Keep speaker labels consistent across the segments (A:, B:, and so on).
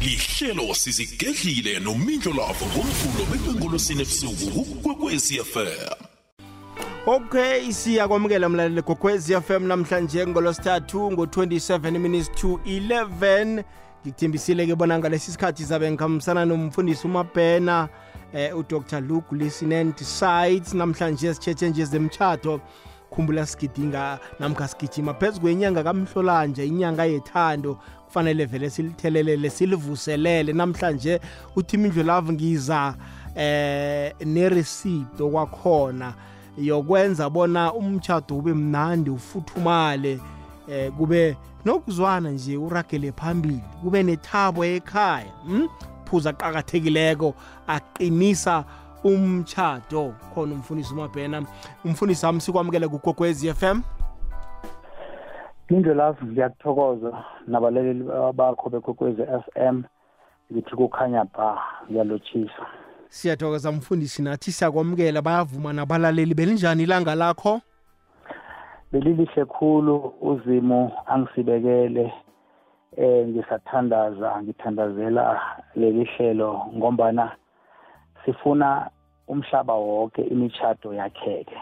A: lihlelo sizigedlile nomindlo lavo ngomvulo bekwengolosini ebusuku kukwekwezi FM
B: Okay siyakwamukela mlaleli gokwezi FM namhlanje ngolosithathu ngo27 minutes to 11 ngikuthembisile ke bona ngalesi sikhathi zabe ngikhambisana nomfundisi uMabhena eh uDr. Luke Lisinent Sites namhlanje sithethe nje zemchato khumbula sigidinga namkha sigijima phezu kwenyanga kamhlolanje inyanga yethando. Kufanele vele silithelelele silivuselele. Namhlanje uthi imindlu love ngiza eh nereceipt okwakhona yokwenza bona umtchado ube mnandi ufuthumale eh kube nokuzwana nje uragele phambili kube nethabo ekhaya hm? Phuza aqhakathekileko aqinisa umtchado khona umfundisi umabhena umfundisi wami sikwamukele kugokwezi FM
C: Lindo lavu ngiyakuthokoza nabalaleli bakho bekwekwezi FM ngithi kukhanya ba ngiyalochisa
B: siyathokoza mfundisi nathi siyakwamukela bayavuma nabalaleli. Belinjani ilanga lakho?
C: Belilihle khulu uzimo angisibekele. Eh ngisathandaza ngithandazela leli hlelo ngombana sifuna umhlaba wonke imichato yakheke.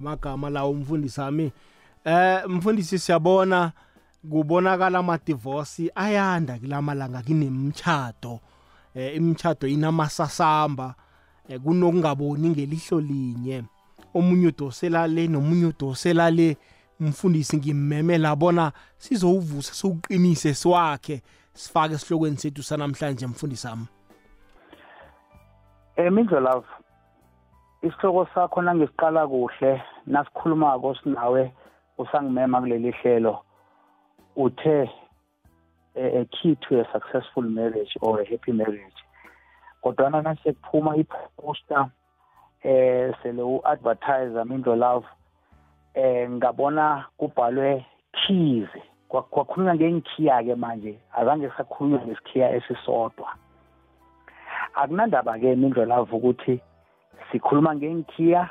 B: Magama lawo umfundisi wami eh mfundisi siyabona kubonakala ama divorce ayanda kilamalanga kinemchado eh imchado inamasasamba eh, kunokungaboni ngelihlo linye. Omunye udosela le nomunye udosela le. Umfundisi ngimmemela bona sizowuvusa siwuqinise siwakhe sifake esihlokweni sethu sanamhlanje mfundisi wami
C: Emindlo love isihloko sakho nangisiqala kuhle nasikhulumako sinawe usangimema kuleli hlelo uthe a key to a successful marriage or a happy marriage. Kodwana nasekuphuma iposter eh sele uadvertise Mindlo love eh ngabona kubhalwe keys. Kwakhulunywa ngengikhiya ke manje azange sakhulunywa ngesikhiya esisodwa. Akunandaba ke Mindlo love ukuthi sikhuluma ngengikhiya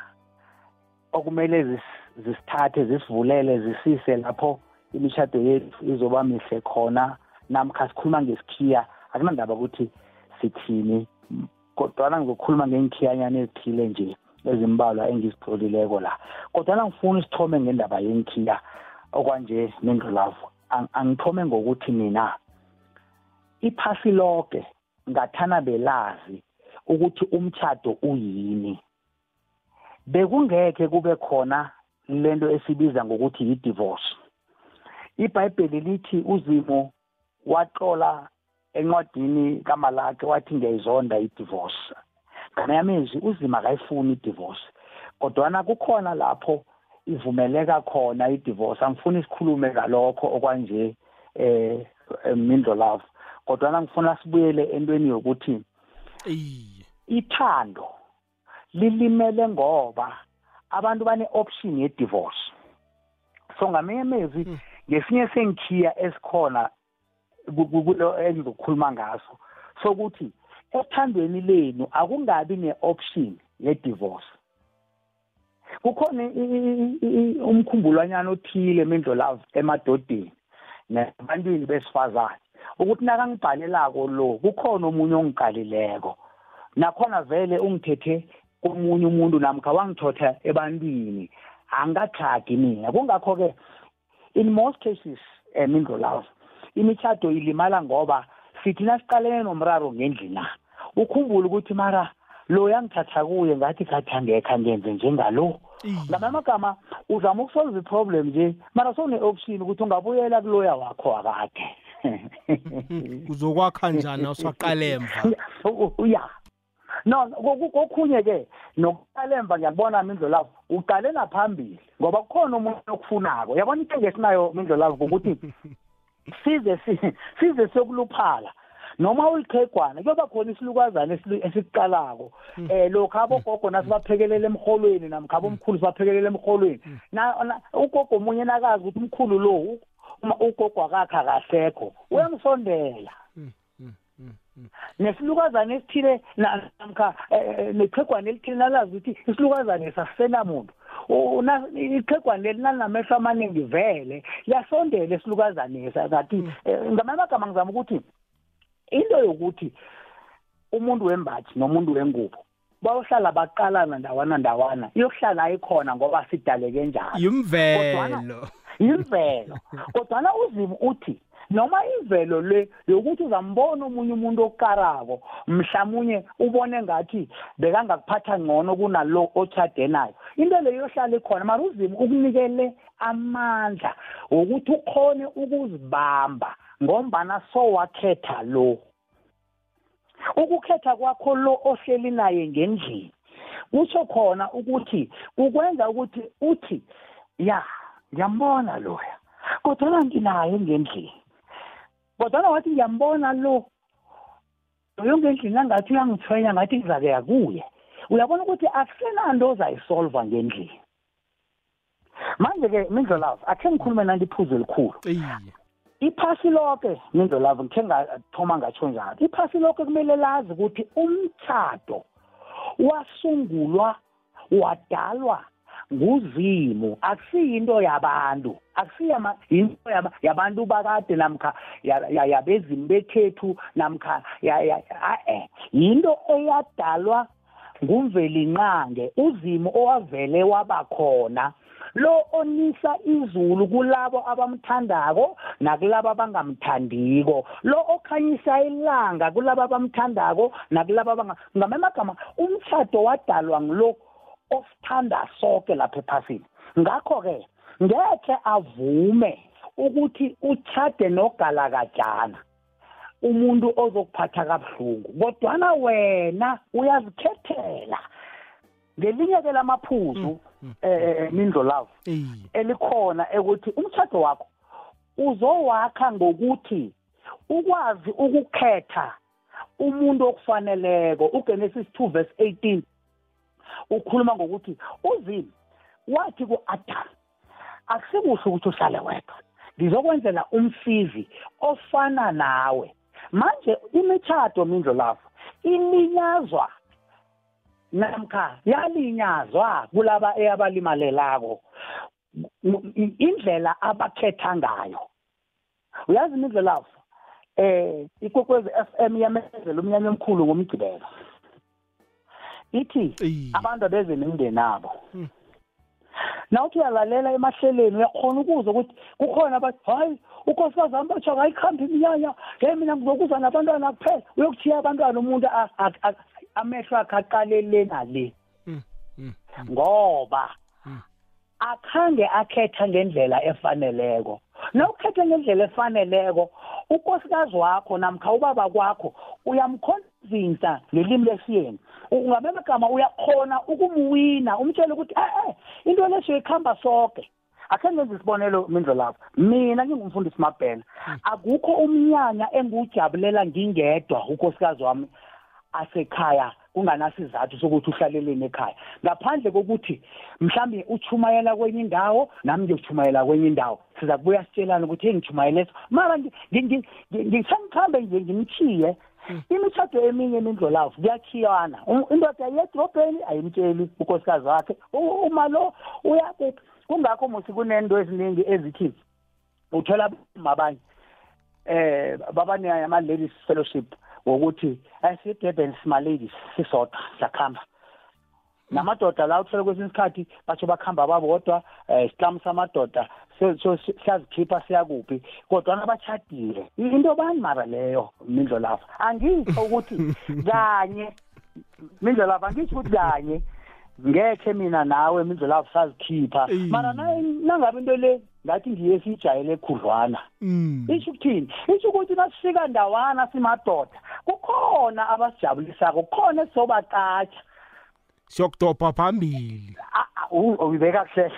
C: okumele zisithathe zisivulele zisise lapho imishado yethu izoba mihle khona. Namkha sikhuluma ngesikhiya akunandaba ukuthi sithini kodwana ngizokhuluma ngengikhiyanyana ezithile nje ezimbalwa engizitholileko la. Kodwana ngifuna isithome ngendaba yenkhiya okwanje nendlulavu angithome ngokuthi mina iphasi lonke ngathana belazi ukuthi umtchado uyini. Bekungeke kube khona lento esibiza ngokuthi yi-divorce. Ibhayibheli lithi uzimo waxola encwadini kamalaki wathi ngiyayizonda i-divorce. Ngane yamezwi uzima akayifuni i-divorce kodwana kukhona lapho ivumeleka khona i-divorce. Angifuni sikhulume ngalokho okwanje eh mindlo love kodwana ngifuna sibuyele entweni yokuthi ithando lilimele ngoba abantu bane-option ye-divorce. So ngamanye amezwi ngesinye sengikhiya esikhona kulo engizokhuluma ngaso. Sokuthi ethandweni lenu akungabi ne-option ye-divorce. Kukhona umkhumbulwanyana othile mindlo love emadodeni nebantwini besifazane. Ukuthi nakangibhalelako lo kukhona omunye ongiqalileko nakhona vele ungithethe komunye umuntu namkha wangithotha ebantwini angikathagi mina. Kungakho-ke in most cases um mindlo love imitshato ilimala ngoba sithi nasiqalene nomraro ngendlina ukhumbule ukuthi mara lo yangithatha kuye ngathi kathi angekho ngenze njengalo. Ngamanye amagama uzama ukusolve i-problem nje mara sowune-option ukuthi ungabuyela kuloya wakho wakade.
B: Uzokwakha njani? Awusaqala emva.
C: Ya. No kokhunye-ke nokuqala emva ngiyakubona mindlo lavo uqalela phambili ngoba kukhona umuntu okufunako. Yabona inkinga esinayo mindlo lavo ukuthi size size sokuluphala noma uyikhegwana kuyoba khona isilukazana esikuqalako. Um lokhu abogogo nasibaphekelela emholweni namkha abomkhulu sibaphekelela emholweni ugogo omunye nakazi ukuthi umkhulu lo ugogo akakho akasekho uyamsondela. Nesilukazana esithile namkha nechegwane elithile nalazi ukuthi isilukazane sasisenamuntu u- una- iqhegwane leli nalinamehlo amaningi vele liyasondela esilukazanisa ngathi eh, ngamanye amagama ngizama ukuthi into yokuthi umuntu wembathi nomuntu wengubo bayohlala baqalana ndawana ndawana iyokuhlala ayikhona ngoba sidaleke njalo.
B: Yimvelo.
C: Imvelo kodwana uzimo uthi noma imvelo le yokuthi uzambona omunye umuntu okarako mhlamunye ubone ngathi bekangakuphatha ngcono kunalo otshade nayo. Into leyo yohlala ikhona mara uzimo ukunikele amandla wokuthi ukhone ukuzibamba ngombana sowakhetha lo. Ukukhetha kwakho lo ohleli naye ngendlini kutsho khona ukuthi kukwenza ukuthi uthi ya ngiyambona loya kodwana nginaye ngendlini. Kodwana wathi ngiyambona lo loyo ngendlini angathi uyangithwenya ngathi kuzake yakuye uyabona ukuthi akusenanto ozayisolva ngendlini. Manje-ke mindlolavu akhe ngikhulume naliphuzu elikhulu.
B: Iye
C: iphasi lonke mindlolavu ngikhe ngathoma ngatsho njalo iphasi lonke kumele lazi ukuthi umtshado wasungulwa wadalwa nguzimu. Akusiyinto yabantu. Akusiyama into yaba- yabantu bakade namkha ya- ya- yabezimu bekhethu namkha a-e yinto eyadalwa ngumvelinqange uzimu owavele wabakhona lo onisa izulu kulabo abamthandako nakulabo abangamthandiko. Lo okhanyisa ilanga kulabo abamthandako nakulabo ngamanye amagama umtshado wadalwa ngilo osithanda sonke lapha ephasini. Ngakho-ke ngekhe avume ukuthi utshade nogalakajana umuntu ozokuphatha kabuhlungu kodwana wena uyazikhethela. Ngelinye-ke lamaphuzu eh mindlo love elikhona ukuthi umtshado wakho uzowakha ngokuthi ukwazi ukukhetha umuntu okufaneleko uGenesis 2 verse 18 ukhuluma ngokuthi uzini? Wathi ku-Adam akusikuhle ukuthi uhlale wedwa. Ngizokwenzela umsizi ofana nawe. Manje imithado mindlo lapho ilinyazwa namkha yalinyazwa kulaba eyabalimalelako. Indlela abakhetha ngayo. Uyazi imidlo lapho eh ikwekwezi FM yamezela umnyanya omkhulu ngomgcibelo ithi
B: Iye.
C: abantu abeze nemindeni abo
B: Hmm.
C: nawuthi uyalalela emahleleni uyakhona ukuzwa ukuthi kukhona abathi hayi unkosikazi wami batsho akayikhambi iminyanya ye mina ngizokuza nabantwana kuphela uyokuthiya abantwana umuntu a- a- a- amehlo akhe aqalele nale
B: Mm, mm,
C: ngoba
B: Mm.
C: Akhange akhetha ngendlela efaneleko. Nawukhethe ngendlela efaneleko unkosikazi wakho namkha ubaba kwakho uyamkhonvinsa ngelimi lesiyeni. Ungabe amagama uyakhona ukumuwina umtshele ukuthi eh into lesiyo ikhamba sonke akhe ngenza isibonelo mindlo lapho mina ngingumfundisi mabhena akukho umnyanya engiwujabulela ngingedwa unkosikazi wami. Asekhaya kunganasizathu sokuthi uhlaleleni ekhaya ngaphandle kokuthi mhlambe uchumayela kwenye indawo nami ngiyochumayela kwenye indawo. Siza kubuya sitshelana ukuthi engichumayele mara ngisangikhambe nje ngimchiye imitshato eminye imindlo lawo kuyakhiyana Um- indoda yedrobheni ayimtsheli unkosikazi wakhe. U- uma lo uyakuphi kungakho musi kunento eziningi ezithi uthola abanye eh babane ama ladies fellowship. Wokuthi asidurban sima ladies sisodwa sakhamba namadoda la uthola kwesinye isikhathi batsho bakhamba babodwa eh isiklamu samadoda siyazikhipha siyakuphi kodwa abachadile into bani mara leyo mindlo lapha angisho ukuthi kanye mindlo lapha angisho ukuthi kanye. Ngekhe mina nawe mindlo lapha sazikhipha. Mara nangabe into le ngathi ngiye sijayele khudlwana.
B: Mm.
C: isho ukuthini? Isho ukuthi nasifika ndawana simadoda kukhona abasijabulisako kukhona esizobacatsha
B: siyokudobha phambili.
C: Ah, ah, u- uyibeka kuhle.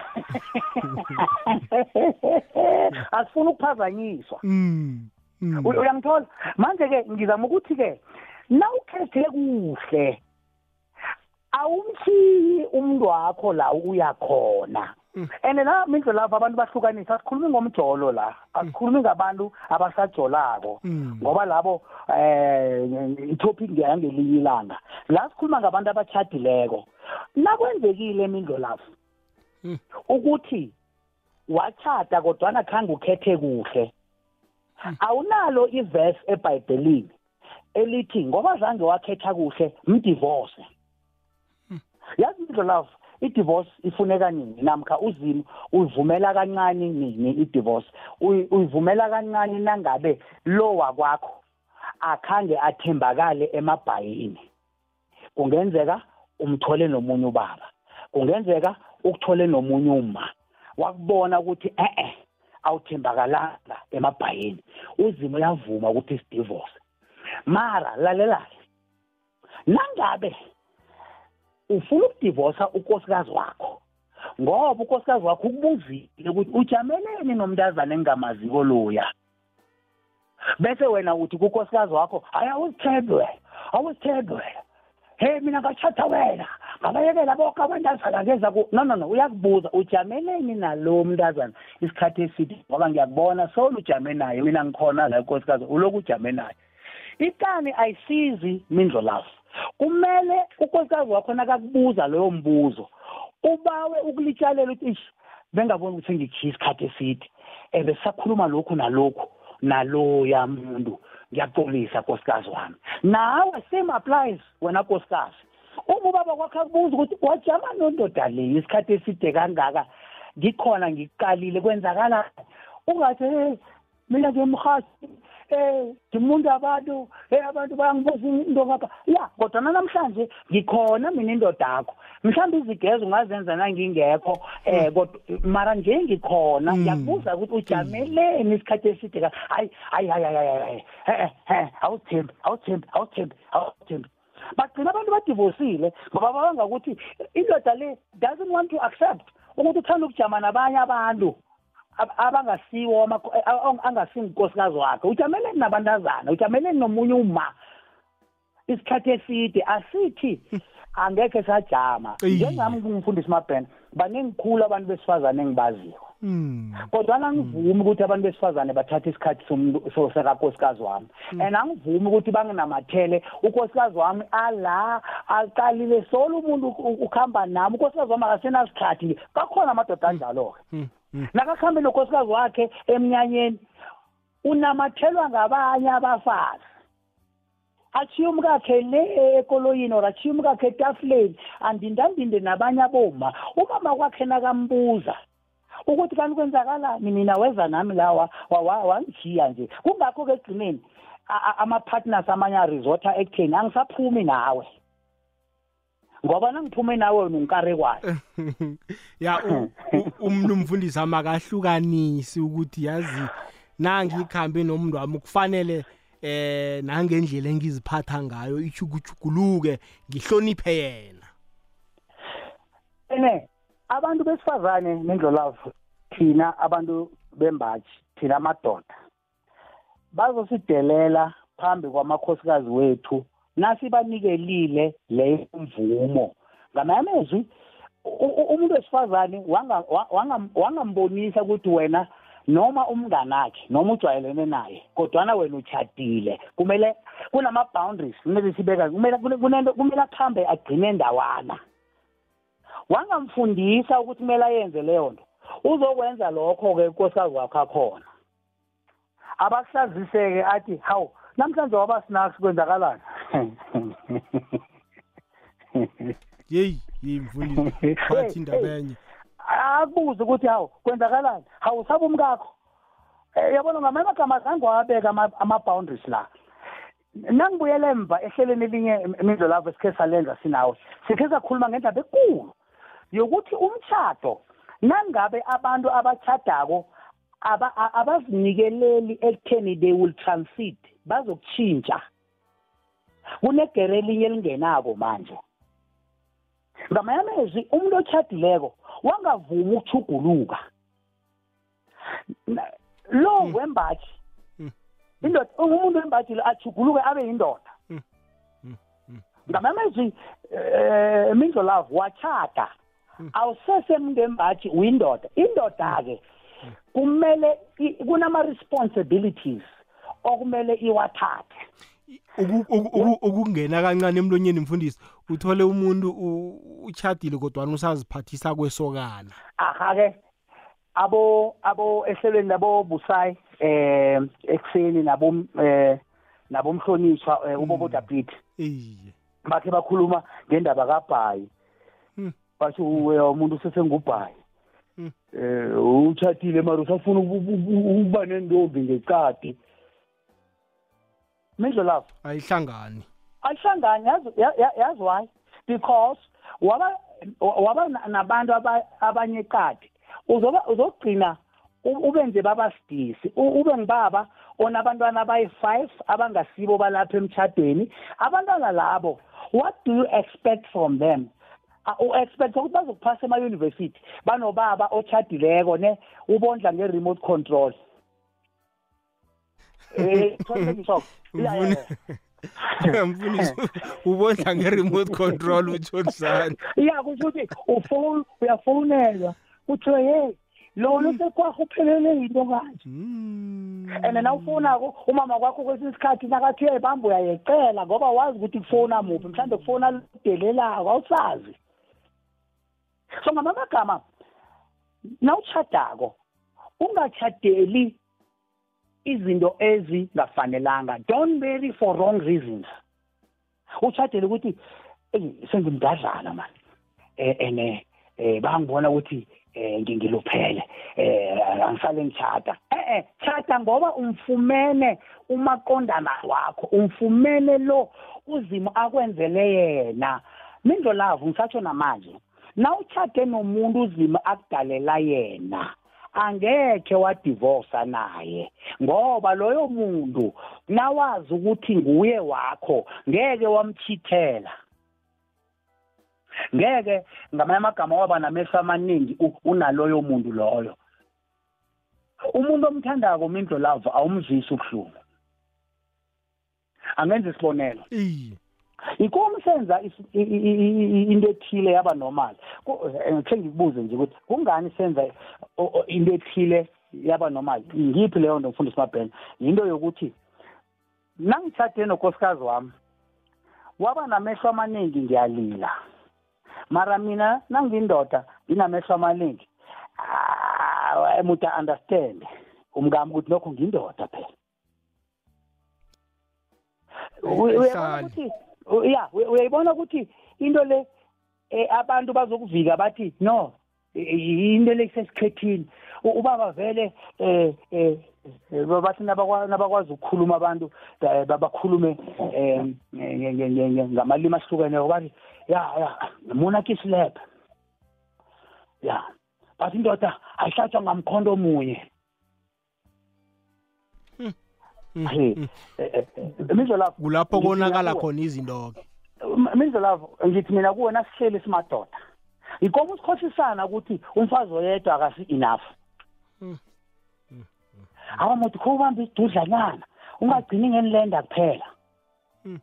C: Asifuna ukuphazanyiswa.
B: Mm. mm.
C: U- uyangithola? Manje-ke ngizama ukuthi-ke nawukhethe kuhle awumshiyi umuntu wakho la uya khona. And na mindlo lapho abantu bahlukanisa asikhulumi ngomjolo la. Asikhulumi ngabantu abasajolako.
B: Mm.
C: ngoba labo eh itopic ngeyangelinye ilanga. La sikhuluma ngabantu abachadileko nakwenzekile mindlo lapho ukuthi wachata kodwa khange ukhethe kuhle. Awunalo iverse eBhayibhelini elithi ngoba zange wakhetha kuhle mdivorce. Yazi indlolavu i-divorce ifuneka nini? Namkha uzimo uyivumela kancane nini i-divorce? Uyivumela kancane nangabe lo wakwakho akhange athembakale emabhayini. Kungenzeka umthole nomunye ubaba. Kungenzeka ukuthole nomunye uma wakubona ukuthi eh eh awuthembakalanga emabhayini. Uzimo uyavuma ukuthi isidivorce mara lalelale nangabe ufuna ukudivorsa unkosikazi wakho. Ngoba unkosikazi wakho ukubuzile ukuthi ujameleni nomntazana engingamaziko loya. Bese wena uthi kunkosikazi wakho hayi awuzithembe wena awuzithembe wena. Hey mina ngachatha wena ngabayekela bonke abantazana ngeza ku no no no uyakubuza ujameleni nalo mntazana isikhathi eside? Ngoba ngiyakubona solo ujame naye mina ngikhona la nkosikazi uloku ujame naye. Ikani ayisizi mindlo lafu kumele unkosikazi wakho nakakubuza loyo mbuzo. Ubawe ukulitshalela ukuthi ish bengaboni ukuthi ngikhiya isikhathi eside ebesakhuluma lokhu nalokhu naloya muntu. Ngiyaxolisa nkosikazi wami. Nawe same applies wena nkosikazi. Ubaba kwakhe akubuza ukuthi wajama nondoda le isikhathi eside kangaka? Ngikhona ngikuqalile kwenzakala? Ungathi mina ngiyemhathi eh ngimuntu abantu eh abantu bayangibuza into ngapha. Ya kodwa namhlanje ngikhona mina indoda yakho mhlawumbe izigezo ungazenza nangingekho eh kodwa mara nje ngikhona ngiyakubuza ukuthi ujameleni isikhathi eside ka hayi hayi hayi hayi eh eh awuthembi awuthembi awuthembi awuthembi. Bagcina abantu badivosile ngoba babanga ukuthi indoda le doesn't want to accept ukuthi uthanda ukujama nabanye abantu. Abangasiwo angasingunkosikazi wakhe. Ujameleni nabantazana ujameleni nomunye uma. Isikhathi eside asithi angekhe sajama. Njengami ngumfundisi mabhena baningikhulu abantu besifazane engibaziyo kodwa angivumi ukuthi abantu besifazane bathathe isikhathi somuntu sekankosikazi wami. And angivumi ukuthi banginamathele. Unkosikazi wami ala aqalile solo umuntu ukuhamba nami. Unkosikazi wami akasenasikhathi kakhona amadoda anjalo-ke. Nakakuhambe nonkosikazi wakhe emnyanyeni. Unamathelwa ngabanye abafazi achiye umkakhe le ekoloyini or achiye umkakhe etafuleni andindandinde nabanye aboma umama kwakhe nakambuza ukuthi kanti kwenzakalani mina weza nami lawa wangijiya nje. Kungakho-ke ekugcineni ama-partners amanye aresota ekutheni angisaphumi nawe. Ngoba nangiphume nawe wena unkarekwayo
B: ya umntu umfundisi amakahlukanisi ukuthi yazi nangikhambe nomuntu wami kufanele eh nangendlela engiziphatha ngayo ichukujuguluke ngihloniphe yena.
C: Ene abantu besifazane nendlolavu thina abantu bembaji thina amadoda bazosidelela phambi kwamakhosikazi wethu nasibanikelile le mvumo. Ngamamezwi umuntu wesifazane wangambonisa ukuthi wena noma umngane wakhe noma ujwayelene naye kodwana wena uchadile kumele kunama boundaries kumele sibeka kumele kunento kumele akhambe agcine ndawana. Wangamfundisa ukuthi kumele ayenze leyo nto uzokwenza lokho ke nkosikazi wakho akhona. Abakuhlazise ke athi hawu namhlanje waba snacks kwenzakalani?
B: Yeyi yimfundisi phathi indaba enye
C: akubuze ukuthi hawu kwenzakalani? Hawu saba umkakho. Yabona ngamanye amagama azange wabeka ama-boundaries la. Nangibuyela emva ehlelweni elinye imindlo lapho sikhe salenza sinawe sikhe sakhuluma ngendaba ekulu yokuthi umtshado nangabe abantu abachadako abazinikeleli ekutheni they will transit. Bazokutshintsha. Kunegere elinye elingenako manje. Ngamanye amezwi umuntu ochadileko wangavumi ukuchuguluka lo wembathi indoda umuntu wembathi lo achuguluke abe yindoda. Ngamanye amezwi mindlo love wachada awusesemuntu wembathi uyindoda. Indoda-ke kumele kunama-responsibilities. Okumele iwathathe.
B: Uku- uku- uku- ukungena kancane emlonyeni mfundisi uthole umuntu uchadile kodwa usaziphathisa kwesokana.
C: Aha ke abo abo ehlelweni labo busayi eh ekseni nabo eh nabomhlonishwa eh, ubobo David.
B: Iye.
C: Bakhe bakhuluma ngendaba kaBhayi.
B: Hmm.
C: basho umuntu sesengubhayi
B: Hmm.
C: eh uchatile mara usafuna uku- uku- ukuba nendombi ngecadi mindlo lapho
B: ayihlangani.
C: Ayihlangani yazi ya- ya- yazi why? Because waba waba na- nabantu aba- abanye eqadi uzoba uzogcina ubenze babasidisi ube ngibaba onabantwana abayi-five abangasibo balapha emtshadweni abantwana labo what do you expect from them? Uh, u-expect ukuthi bazokuphasa emayunivesithi banobaba otshadileko ne ubondla nge-remote control. Eh yeah.
B: mfundisi ubondla nge-remote control utshonisani
C: iya kusho ukuthi ufone uyafonelwa kuthiwe hey lona sekwakho uphelele yinto kanje and nawufonako umama kwakho kwesinye isikhathi nakathi uyayibamba uyayeqela ngoba wazi ukuthi kufona muphi mhlawumbe kufona ludelelako awusazi so ngamamagama nawutshadako ungatshadeli izinto ezingafanelanga. Don't marry for wrong reasons. Utshadele ukuthi "Eyi, sengimdadlana mani ene eh bangibona ukuthi eh ngingiluphele. Eh angisale ngishada. Eh eh chata ngoba umfumene umaqondana wakho umfumene lo uzimo akwenzele yena. Mindlo lavu ngisatsho namanje nawuchade nomuntu uzimo akudalela yena. Angekhe wadivorsa naye ngoba loyo muntu nawazi ukuthi nguye wakho ngeke wamchithela. Ngeke ngamanye amagama waba namehlo amaningi unaloyo muntu loyo. Umuntu omthandako mindlo lavo awumzwisi ubuhlungu. Angenza isibonelo.
B: Iye
C: inkomo senza is- i- i- i- i- into ethile yaba normal Ku- eh, ngikhe ngikubuze nje ukuthi kungani senza o- o- into ethile yaba normal ngiphi leyo nto mfundisi mabhena yinto yokuthi nangitshade nonkosikazi wami waba namehlo amaningi ngiyalila. Mara mina nangindoda nginamehlo amaningi. Ah, muta understand. Umkami ukuthi lokho ngindoda phela. Uy- uyabona
B: Ayihlali.
C: ukuthi u- ya uy- uyayibona ukuthi into le eh, abantu bazokuvika bathi no into le isesikhethini U- ubaba vele eh, bathi nabakwa- nabakwazi ukukhuluma abantu bakhulume nge- ngamalimi ahlukeneyo bathi ya ya muna kislap ya bathi indoda ayihlatshwa ngamkhondo munye imizwa lapho
B: kulapho konakala khona izinto-ke
C: mindlo lavo ngithi mina kuwena sihleli simadoda. Yikomo usikhohlisana ukuthi umfazi oyedwa akasi-enough abamuthi kho ubambe isidudlanyana ungagcini ngenilenda kuphela.
B: Mm.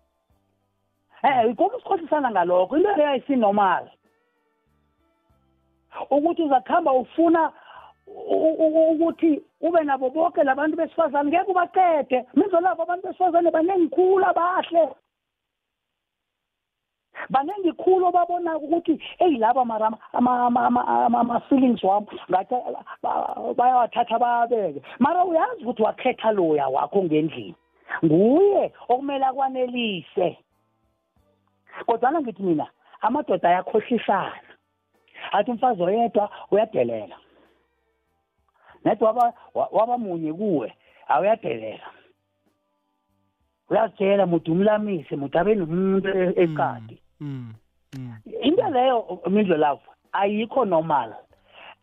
C: eh yikomo usikhohlisana ngalokho into leyo ayisinormal ukuthi uzakuhamba ufuna ukuthi ube nabo bonke labantu besifazane ngeke ubaqede. Mindlo lavo abantu besifazane baningi khulu abahle. Baningi khulu obabonako ukuthi eyi laba mara ama- ama- ama- ama- ama-feelings wami ngathi ba- bayawathatha bayabeke mara uyazi ukuthi wakhetha loya wakho ngendlini? Nguye okumele akwanelise. Kodwana ngithi mina amadoda ayakhohlisana. Athi umfazi oyedwa uyadelela. Nedi waba wa- waba munye kuwe awuyadelela uyazitshela muthi umlamise muthi abe nomuntu e- eqadi
B: Mm, mm.
C: into leyo mindlo lavo ayikho normal.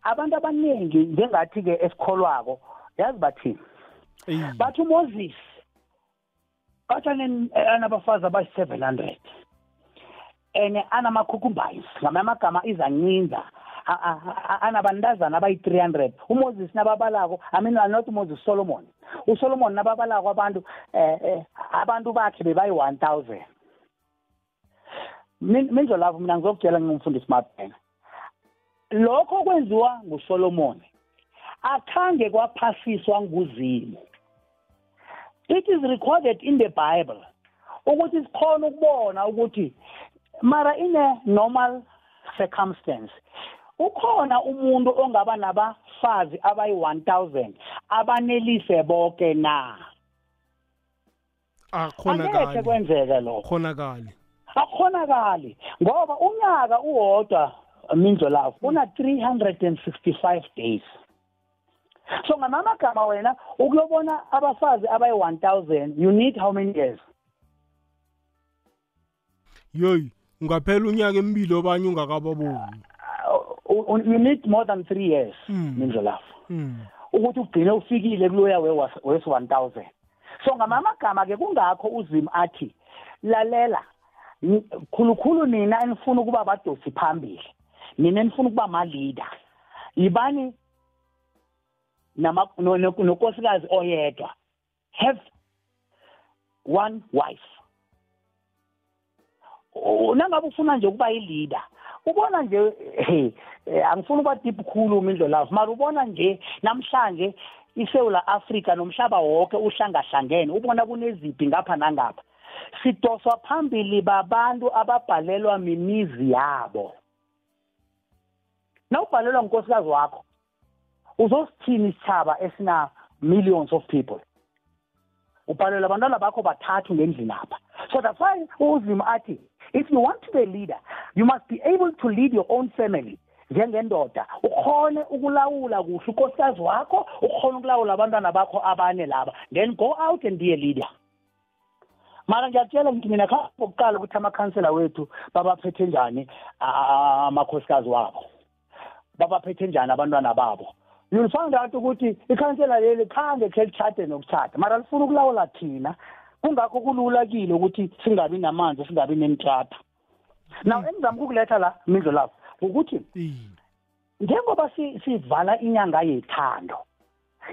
C: Abantu abaningi njengathi-ke esikholwako yazi bathini bathi umoses batshane anabafazi abayi-seven hundred and anamakhukumbayis ngamanye amagama izancinza anabantazana abayi-three hundred. Umoses nababalako i mean not umoses solomon. Usolomon nababalako abantu eh, abantu bakhe bebayi-one thousand. Mindlo lavo mina ngizokutshela ngingumfundisi mabhena lokho kwenziwa ngusolomoni akhange kwaphasiswa nguzimu. It is recorded in the bible ukuthi sikhona ukubona ukuthi mara in a normal circumstance. Ukhona umuntu ongaba nabafazi abayi-1000 abanelise bonke na?
B: Akhonakali.
C: Kwenzeke lokho.
B: Khonakali
C: akhonakali ngoba unyaka uwodwa mindlo lavo una 365 days. So ngamamagama wena ukuyobona abafazi abayi-1000 you need how many years?
B: Yoyi ungaphela unyaka emibili obanye ungakababoni
C: you need more than three years
B: Mm.
C: mindlo lavo
B: Mm.
C: ukuthi ugcine ufikile kuloya wesi-1000 so ngamamagama ke kungakho uzima athi lalela khulukhulu nina enifuna ukuba abadosi phambili nina enifuna ukuba ma-leader. Yibani nonkosikazi oyedwa? Have one wife. Nangabe ufuna nje ukuba yi-leader ubona nje hey eh, angifuni ukuba deep khulu mindlo lawo mara ubona nje namhlanje iSouth Africa nomhlaba wonke uhlangahlangene ubona kuneziphi ngapha nangapha. Sidoswa phambili babantu ababhalelwa mimizi yabo. Nawubhalelwa unkosikazi wakho uzosithini isithaba esina millions of people? Ubhalelwa abantwana bakho bathathu ngendlini apha. So that's why uzima athi if you want to be a leader you must be able to lead your own family. Njengendoda ukhone ukulawula kuhle unkosikazi wakho ukhone ukulawula abantwana bakho abane laba. Then go out and be a leader. Mara ngiyakutshela ngithi mina khambe kokuqala ukuthi amakhansela wethu babaphethe njani ah, amakhosikazi wabo babaphethe njani abantwana babo? You'll find out ukuthi ikhansela leli khange khe lithathe nokuthata mara lifuna ukulawula thina. Kungakho kulula kile ukuthi singabi namanzi singabi nemitrata now engizama ukukuletha la mindlo lapho ukuthi
B: Iye.
C: njengoba si- sivala inyanga yethando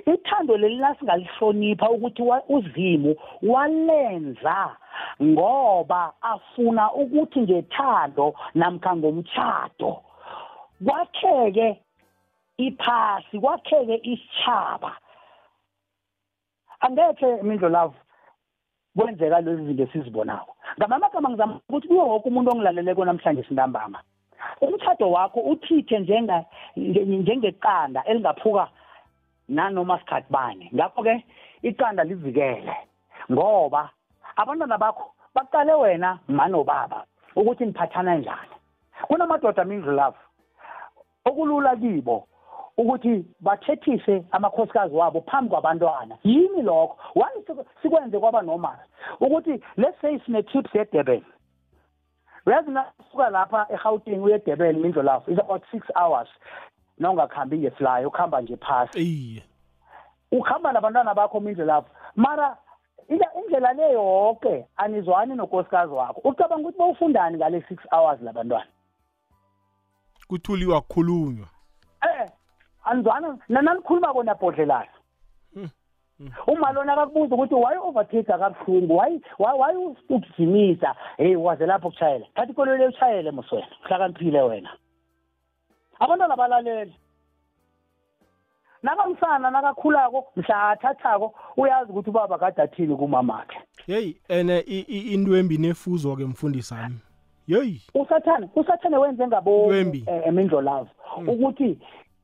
C: ithando leli lasingalihlonipha ukuthi uzimu walenza ngoba afuna ukuthi ngethando namkha ngomtshado kwakheke iphasi kwakheke isitshaba. Angekhe mindlo lavo kwenzeka lezi zinto esizibonako. Ngamamagama ngizama ukuthi kuwo wonke umuntu ongilaleleko namhlanje sintambama. Umtshado wakho uthithe njengeqanda elingaphuka nanoma sikhathi bani. Ngakho-ke iqanda livikele ngoba abantwana bakho baqale wena manobaba ukuthi niphathana njani. Kunamadoda mindlu lavo okulula kibo ukuthi bathethise amakhosikazi wabo phambi kwabantwana. Yini lokho? Why siku- sikwenze kwaba normal? Ukuthi let's say sine-trips yedurban. Uyazi nasuka lapha egauteng uye edurban mindlo lapho is about six hours. Nawungakhambi ngefly ukuhamba nje phasi.
B: Iye
C: ukuhamba nabantwana bakho mindlo lapho. Mara ila- indlela le yonke anizwani nokosikazi wakho. Ucabanga ukuthi bawufundani ngale six hours labantwana?
B: Kuthuliwa kukhulunywa.
C: Eh anizwana nananikhuluma kona bhodlelana uma lona akakubuza ukuthi why overtake akabuhlungu? Why why why ukujimisa hey waze lapho kushayela thatha ikolole ushayele muswena hlakaniphile wena. Abantwana balalele. Nakamsana nakakhulako mhla athathako uyazi ukuthi ubaba kade athini kumamakhe.
B: Yeyi ene into embi nefuzo ke mfundisi wami yeyi.
C: Usathane usathane wenze ngabo eh, emindlo lavo ukuthi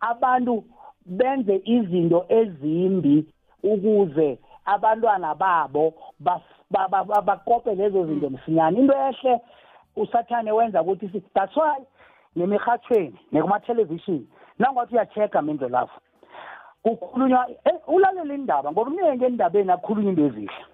C: abantu benze izinto ezimbi ukuze abantwana babo baf- ba- ba- ba- bakope lezo zinto msinyane. Into ehle usathane wenza ukuthi si- that's why nemihathweni nekumathelevishini nangathi uyacheck mindlo lavo kukhulunywa eh, ulalela indaba ngoba kuningi endabeni akukhulunywa into ezihle.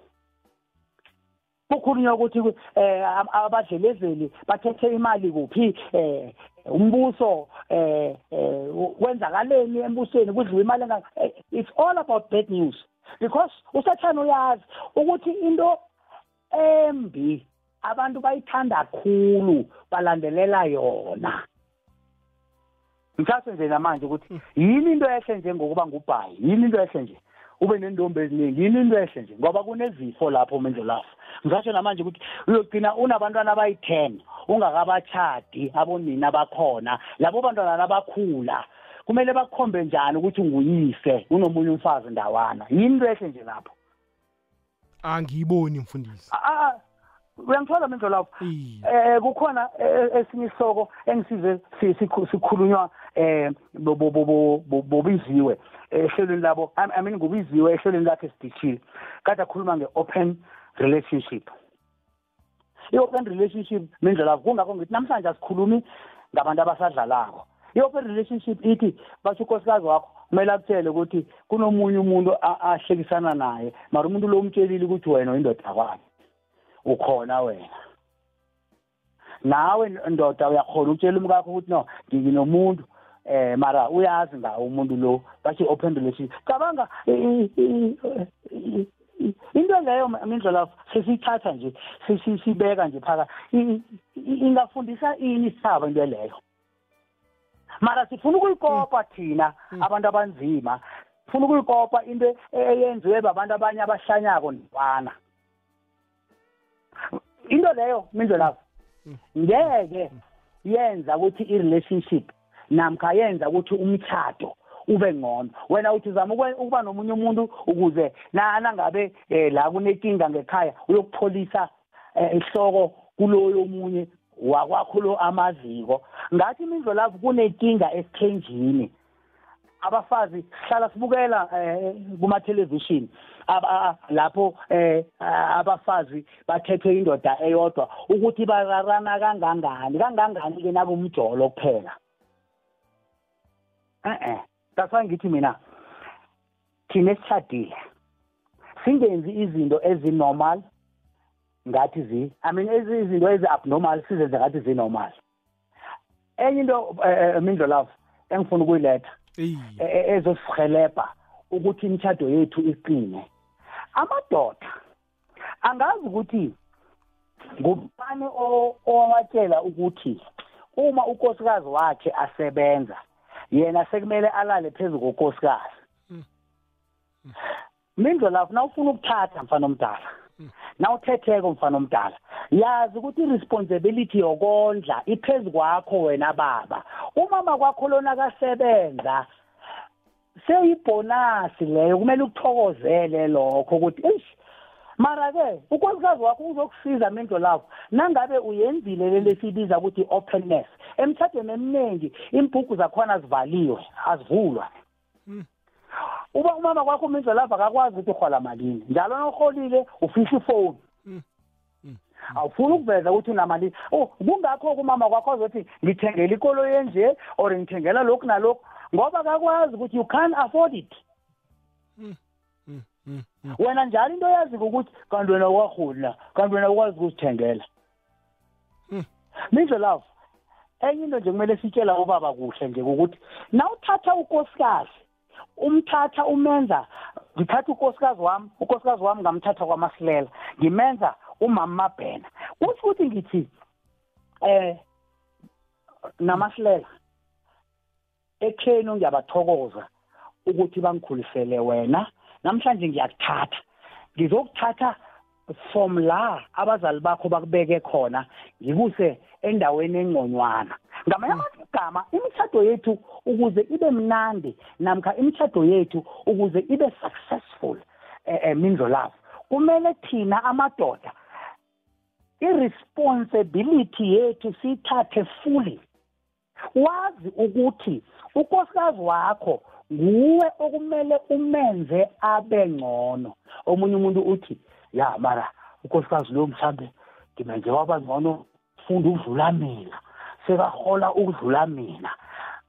C: Kukhulunywa ukuthi eh ab- abadlelezeli bathethe imali kuphi eh umbuso eh eh, kwenzakaleni embusweni kudliwa imali engaka it's all about bad news. Because usathana uyazi ukuthi into embi abantu bayithanda kakhulu balandelela yona. Ngithathe nje namanje ukuthi yini into ehle nje ngokuba ngubhayi yini into ehle nje? Ube nendombi eziningi. Yini into ehle nje? Ngoba kunezifo lapho lapho ngisasho namanje ukuthi uyogcina unabantwana abayi-10 ungakabachadi abonina bakhona. Labo bantwana nabakhula kumele bakukhombe njani ukuthi unguyise unomunye umfazi ndawana. Yini into ehle nje lapho?
B: Angiyiboni mfundisi.
C: Ah, uyangithola mindlo lapho. Eh kukhona eh, esinye isoko engisize si- sikhu- sikhulunywa eh bo- bo- bo- bo- bo- bobiziwe ehlelweni labo I mean kubiziwe ehlelweni lakhe sidishile kade akhuluma nge-open relationship. I-open relationship mindlela kungakho ngithi namhlanje asikhulumi ngabantu abasadlalako. I-open relationship ithi basho unkosikazi wakho kumele akutshele ukuthi kunomunye umuntu ahlekisana naye mara umuntu lo umtshelile ukuthi wena uyindoda kwakhe ukhona wena. Nawe ndoda uyakhona ukutshela umkakho ukuthi no nginomuntu eh mara uyazi ngawo umuntu lo bathi open relationship cabanga into leyo mindlela sesiyithatha nje sibeka nje phaka ingafundisa ini isaba into leyo? Mara sifuna ukuyikopa thina abantu abanzima sifuna ukuyikopa into eyenziwe babantu abanye abahlanyako nibana into leyo mindlela ngeke yenza ukuthi i-relationship namkha yenza ukuthi umthato ube ngcono. Wena uthi zama ukuba nomunye umuntu ukuze na nangabe eh, la kunenkinga ngekhaya uyokupholisa eh, ihloko kuloyo omunye wakwakho lo amaziko. Ngathi imindlo lapho kunenkinga esithenjini abafazi sihlala sibukela eh, kuma television lapho eh abafazi bathethwe indoda eyodwa ukuthi bararana kangangani kangangani ke nakumjolo kuphela? Eh eh that's ngithi mina thina esishadile singenzi izinto ezinormal ngathi zi i mean izinto ezi-abnormal sizenze ngathi zi-normal. Enye into eh, mindlo love engifuna ukuyiletha ezosihelebha ukuthi imithado yethu iqine. Amadoda angazi ukuthi ngubani o- owatshela ukuthi uma unkosikazi wakhe asebenza yena sekumele alale phezu kokosikazi. Mindlo lapho nawufuna ukuthatha mfana omdala nawuthetheko mfana omdala. Yazi ukuthi i-responsibility yokondla iphezu kwakho wena baba. Umama kwakho lona kasebenza seyibhonasi leyo kumele ukuthokozele lokho ukuthi eish mara-ke unkosikazi wakho uzokusiza mento lapho nangabe uyenzile leli sibiza ukuthi openness emthathweni eminingi imbhugu zakhona zivaliwe azivulwa. Uba umama kwakho umindlo lapha akakwazi ukuthi urhola malini. Njalo nawuholile ufihla ifoni awufuni ukuveza ukuthi unamalini. Oh kungakho kumama kwakho azothi ngithengela ikoloyi enje or ngithengela lokhu nalokhu. Ngoba akakwazi ukuthi you can't afford it. Wena njalo into yaziko ukuthi kanti wena ukwaholi na kanti wena ukwazi ukuzithengela. Mindlo lavo enye into nje kumele sitshela ubaba kuhle nje ukuthi nawuthatha ukosikazi umthatha umenza ngithatha ukosikazi wami ukosikazi wami ngamthatha kwamasilela. Ngimenza umama mabhena kuthi ukuthi ngithi eh namasilela ekheni ngiyabathokoza ukuthi bangikhulisele wena. Namhlanje ngiyakuthatha. Ngizokuthatha from la abazali bakho bakubeke khona ngikuse endaweni engconywana. Ngamanye amagama imithado yethu ukuze ibe mnandi namkha imithado yethu ukuze ibe successful eh, eh, mindlo lavo kumele thina amadoda irresponsibility yethu siyithathe fully. Wazi ukuthi unkosikazi wakho nguwe okumele umenze abe ngcono. Omunye umuntu uthi ya mara unkosikazi lo mhlambe ngimenze waba ngcono funda ukudlula mina sekahola ukudlula mina.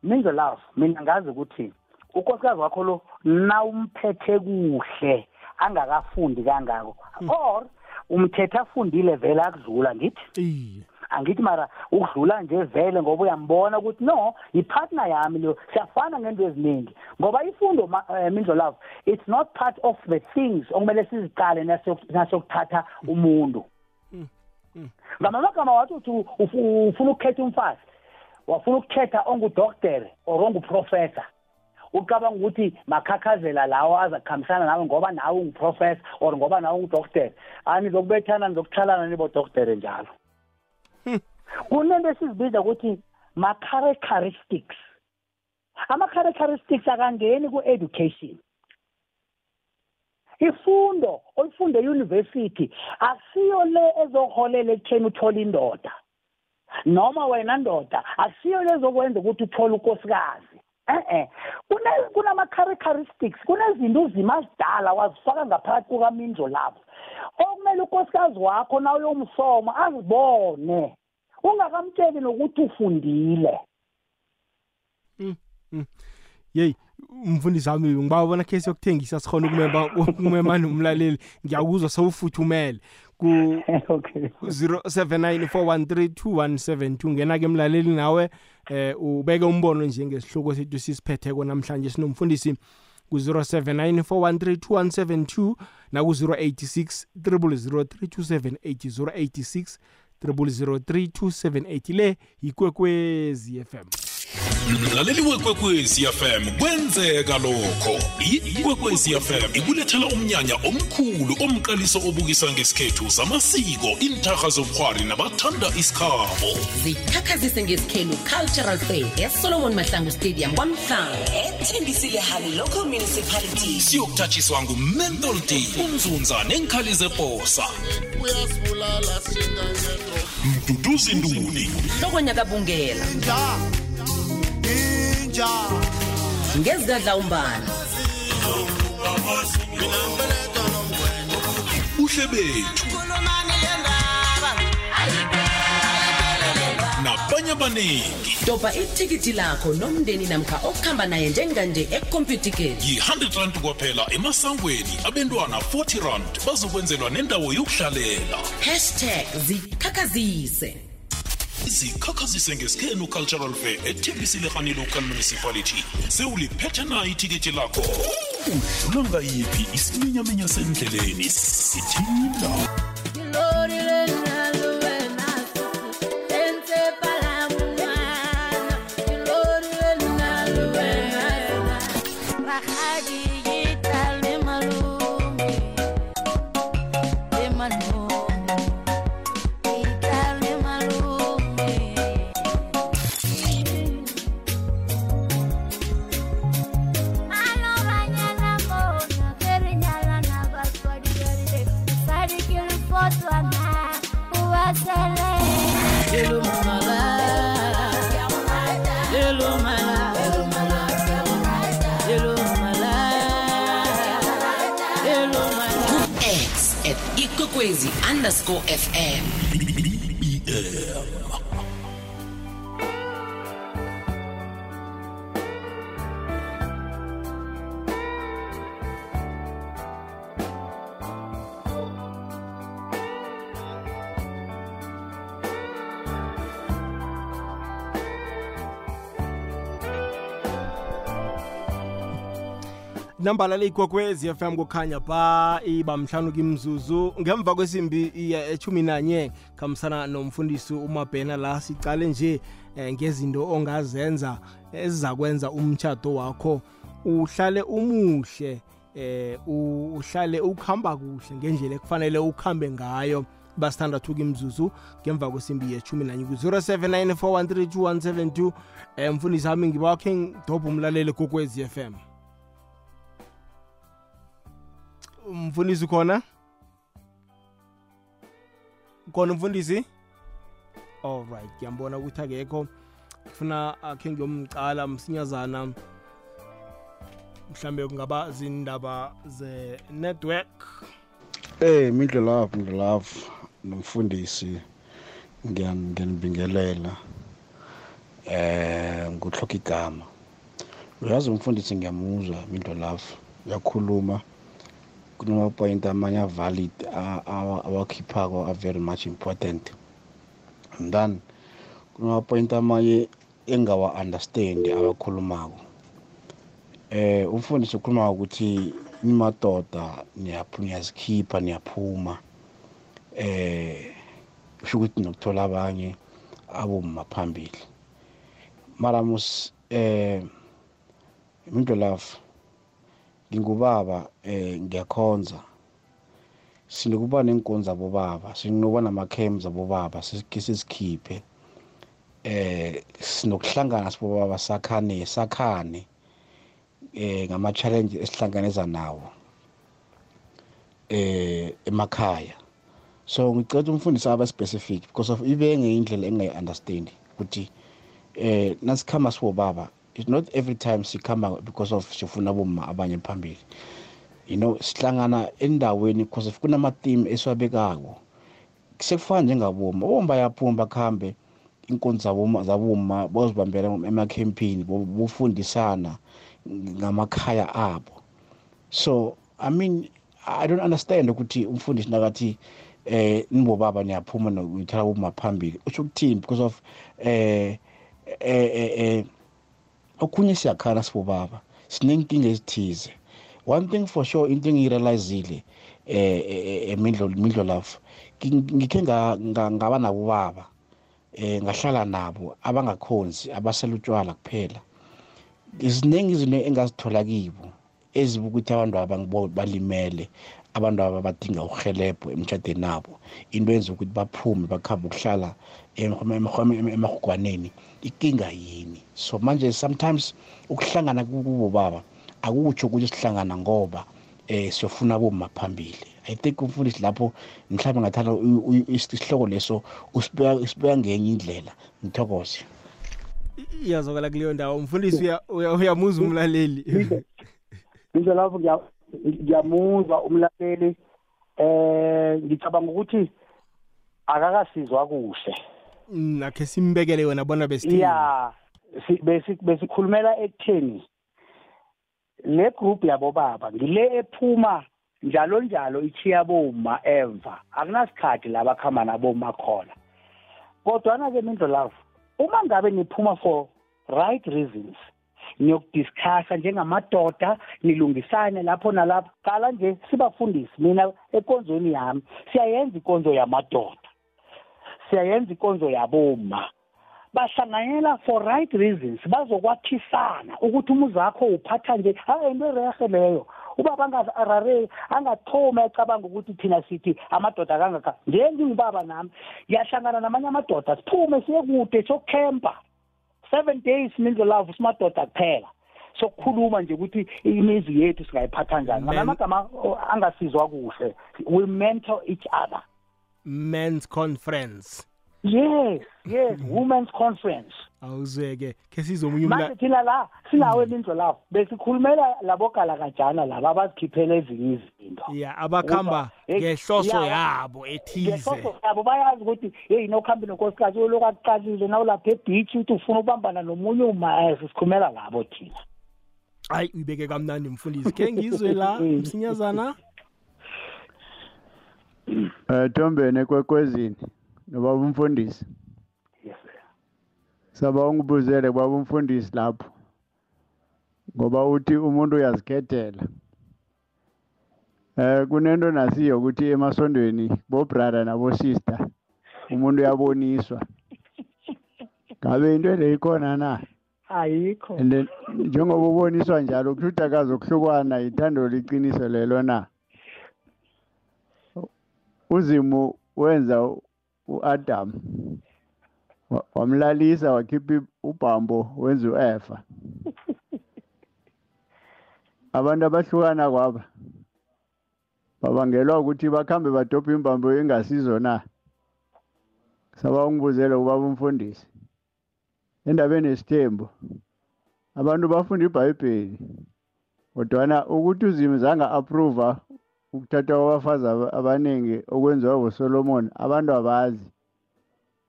C: Minze love mina ngazi ukuthi unkosikazi wakho lo nawumphethe kuhle angakafundi kangako. Or umthethe afundile vele akudlula ngithi?
B: Iye.
C: Angithi mara ukudlula nje vele ngoba uyambona ukuthi no ipartner yami leyo siyafana ngento eziningi. Ngoba ifundo ma- eh, mindlo love it's not part of the things okumele siziqale naso- nasokuthatha umuntu. Ngamamagama wathi uthi ufu- ufuna ukukhetha umfazi wafuna ukukhetha ongudoktere or onguprofessor. Ucabanga ukuthi makhakhazela lawo azakuhambisana nawe ngoba nawe unguprofessor or ngoba nawe ungudoktere ani zokubethana nizokuthalana nibodoktere njalo. Kunento esizibiza ukuthi ma-characteristics. Ama-characteristics akangeni ku-education. Ifundo olifunde euniversity akusiyo le ezoholela ekutheni uthole indoda. Noma wena ndoda asiyo lezokwenza ukuthi uthole unkosikazi. Eh kune kunama characteristics kunezinto uzima zidala wazifaka ngaphakathi kukamindlo lapho. Okumele unkosikazi wakho na uyomsoma azibone. Ungakamtsheli nokuthi ufundile.
B: Mm, mm. yeyi umfundisi wami ngibawabona case yokuthengisa sikhona ukumema ukumema nomlaleli ngiyakuzwa sewufuthumele ku
C: okay.
B: 0794132172 ngena ke emlaleli nawe eh ubeke umbono nje ngesihloko sethu sisiphetheko namhlanje sinomfundisi ku-0794132172 naku-086 0003278 086 0003278 le yikwekwezi FM
A: mlaleli wekwekwezi fm kwenzeka lokho. Ikwekwezi fm ikulethela umnyanya omkhulu omqaliso obukisa ngesikhethu samasiko intarha zobukghwari nabathanda isikhabo.
D: Zikhakhazise ngesikhelu cultural fair esolomon mahlangu stadium kwamhlanga. Ethembisile hali local municipality.
A: Siyokuthatshiswa ngumenthol d umzunza nenkhali zeposa. Mduduzi ntuli
D: hlokonyakabungela
E: inja
D: ngezigadla umbane
A: uhle bethu nabanye abaningi
D: dobha ithikithi lakho nomndeni namkha okuhamba naye njenganje ekhompyutikeni
A: yi-100 rand kwaphela emasangweni. Abentwana 40 rand bazokwenzelwa nendawo yokuhlalela.
D: Hashtag zikhakhazise.
A: Izikhakhazise ngesikhenu cultural fair ethembisile hani local municipality. Sewuliphethe na ithikithi lakho. Udlula ngayiphi isiminyaminya sendleleni? Sithinda
D: ikwekwezi underscore fm
B: nambala leyigogwezi FM kukhanya ba iba mhlanu kimzuzu. Ngemva kwesimbi iya echumi nanye khambisana nomfundisi umabhena la sicale nje eh, ngezinto ongazenza ezizakwenza umtshato wakho uhlale umuhle eh u- uhlale ukuhamba kuhle ngendlela ekufanele ukuhambe ngayo. Basithandathu kimzuzu ngemva kwesimbi yechumi nanye ku-0794132172 um mfundisi wami ngibawakhe ngidobha umlaleli kokwezi FM umfundisi khona? Khona umfundisi? Alright ngiyambona ukuthi akekho. Ngifuna akhe ngiyomcala msinyazana. Mhlambe kungaba zindaba ze-network.
F: Eh Mindlelavu Ndlelavu nomfundisi ngiyan- ngiyanibingelela eh ngikuhloka igama. Uyazi umfundisi ngiyamuzwa Mindlelavu uyakhuluma. Kunama point amanye avalid awakhiphako are very much important. And then kunama point amanye engawa understand abakhulumako. Eh umfundisi ukhuluma ukuthi nimadoda niyazikhipha niyaphuma. Eh kusho ukuthi nokuthola abanye aboma phambili. Mara mus eh love ngingubaba eh ngiyakhonza. Sinokuba nenkonzo abobaba sinokuba nama-camps abobaba sike sizikhiphe eh sinokuhlangana sibobaba sakhane sakhane eh ngama-challenge esihlangabeza nawo eh emakhaya. So ngicela umfundisi aba specific because of ibe ngeyindlela engayi-understand ukuthi eh nasikhama siwobaba it's not every time sikhama because of sifuna bomma abanye phambili. You know sihlangana endaweni because if kunama-theme esiwabekako. Sekufana njengaboma oboma bayaphuma bakhambe inkonzo zaboma bozibambela emakhempini bofundisana ngamakhaya abo. So i mean i don't understand ukuthi umfundisi nakathi eh nibobaba niyaphuma nokuyithala uma phambili. Usho ukuthini? Because of eh eh eh okunye siyakhala sibobaba. Sinenkinga ezithize. One thing for sure into engiyirealizile eh emidlo midlo love. Ngikhe ngaba nabo baba eh ngahlala nabo abangakhonzi abasela utshwala kuphela. Iziningi izinto engazithola kibo ezibukuthi abantu balimele abantu aba badinga uhelebho emtshadweni nabo. Into yenza ukuthi baphume bakhambe ukuhlala emahugwaneni inkinga yini? So manje sometimes ukuhlangana kubo baba akutsho ukuthi sihlangana ngoba eh siyofuna boma phambili. I think umfundisi lapho mhlawumbe ngathanda isihloko leso usibeka ngenye indlela. Ngithokoze.
B: Iyazokala kuleyo ndawo. Umfundisi uyamuza umlaleli.
C: Ngisho lapho ngiyamuzwa umlaleli eh ngicabanga ukuthi akakasizwa kuhle.
B: Nakhe simbekele wena bona besithini?
C: Ya besikhulumela ekutheni le group yabo baba ngile ephuma njalo njalo ichiya boma emva. Akunasikhathi la bakhamba naboma khona. Kodwana ke mindlo lavo uma ngabe niphuma for right reasons niyokudiscussa njengamadoda nilungisane lapho nalapho qala nje sibafundisi mina ekonzweni yami. Siyayenza ikonzo yamadoda. Siyayenza ikonzo yaboma bahlanganyela for right reasons bazokwathisana ukuthi umuzi wakho uphatha nje hayi into erehe leyo. Ubaba angarareki angathoma ecabanga ukuthi thina sithi amadoda kangaka. Njengingubaba nami? Ngiyahlangana namanye amadoda siphume siye kude sokukhempa. Seven days mindlo lavo simadoda kuphela. Sokukhuluma nje ukuthi imizi yethu singayiphatha njani. Ngamagama angasizwa kuhle we mentor each other.
B: Men's conference.
C: Yes yes women's conference.
B: Awuzeke ke sizomunye
C: manje thina la sinawe imindlo lapho besikhulumela labogala kajana laba abazikhiphela ezinye izinto.
B: Ya abakhamba ngehloso yabo ethize.
C: ngehloso yabo bayazi ukuthi hey nokhambi nonkosikazi uyoloku akuqalile nawulapha ebeach uthi ufuna ukubambana nomunye uma sisikhulumela labo thina.
B: Hayi uyibeke kamnandi mfundisi. Ke ngizwe la msinyazana.
G: Eh Thombeni ekwekwezini nobaba umfundisi?
C: Yes sir.
G: Saba ungibuzele baba umfundisi lapho ngoba uthi umuntu uyazikhethela. Eh kunento nasiyo ukuthi emasondweni bo brother nabo sister umuntu uyaboniswa. Ngabe into le ikhona na?
C: Ayikho.
G: Njengoba uboniswa njalo ukuthi akazokuhlukwana ithando liqiniso lelo na? Uzimu wenza uAdam wamlalisa wakhipha ubhambo wenza uEva. Abantu abahlukana kwaba babangelwa ukuthi bakhambe badobha imbambo engasizo na? Saba ungibuzele ubaba umfundisi endabeni esithembu abantu bafunda iBhayibheli kodwana ukuthi uzimo zanga approve ukuthathwa kwabafazi abaningi okwenziwa nguSolomon abantu abazi.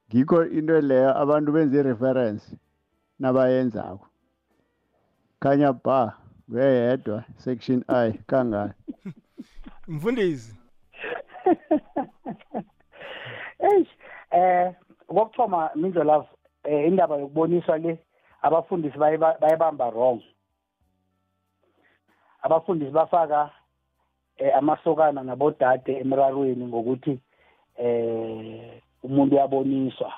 G: Ngikho into leyo abantu benze reference nabayenzako. Khanya ba nguyedwa section i kangani
B: mfundisi.
C: Eish eh kokuthoma mindlo love eh indaba yokuboniswa le abafundisi bayibamba wrong. Abafundisi bafaka eh amasokana nabodade emrarweni ngokuthi eh umuntu uyaboniswa.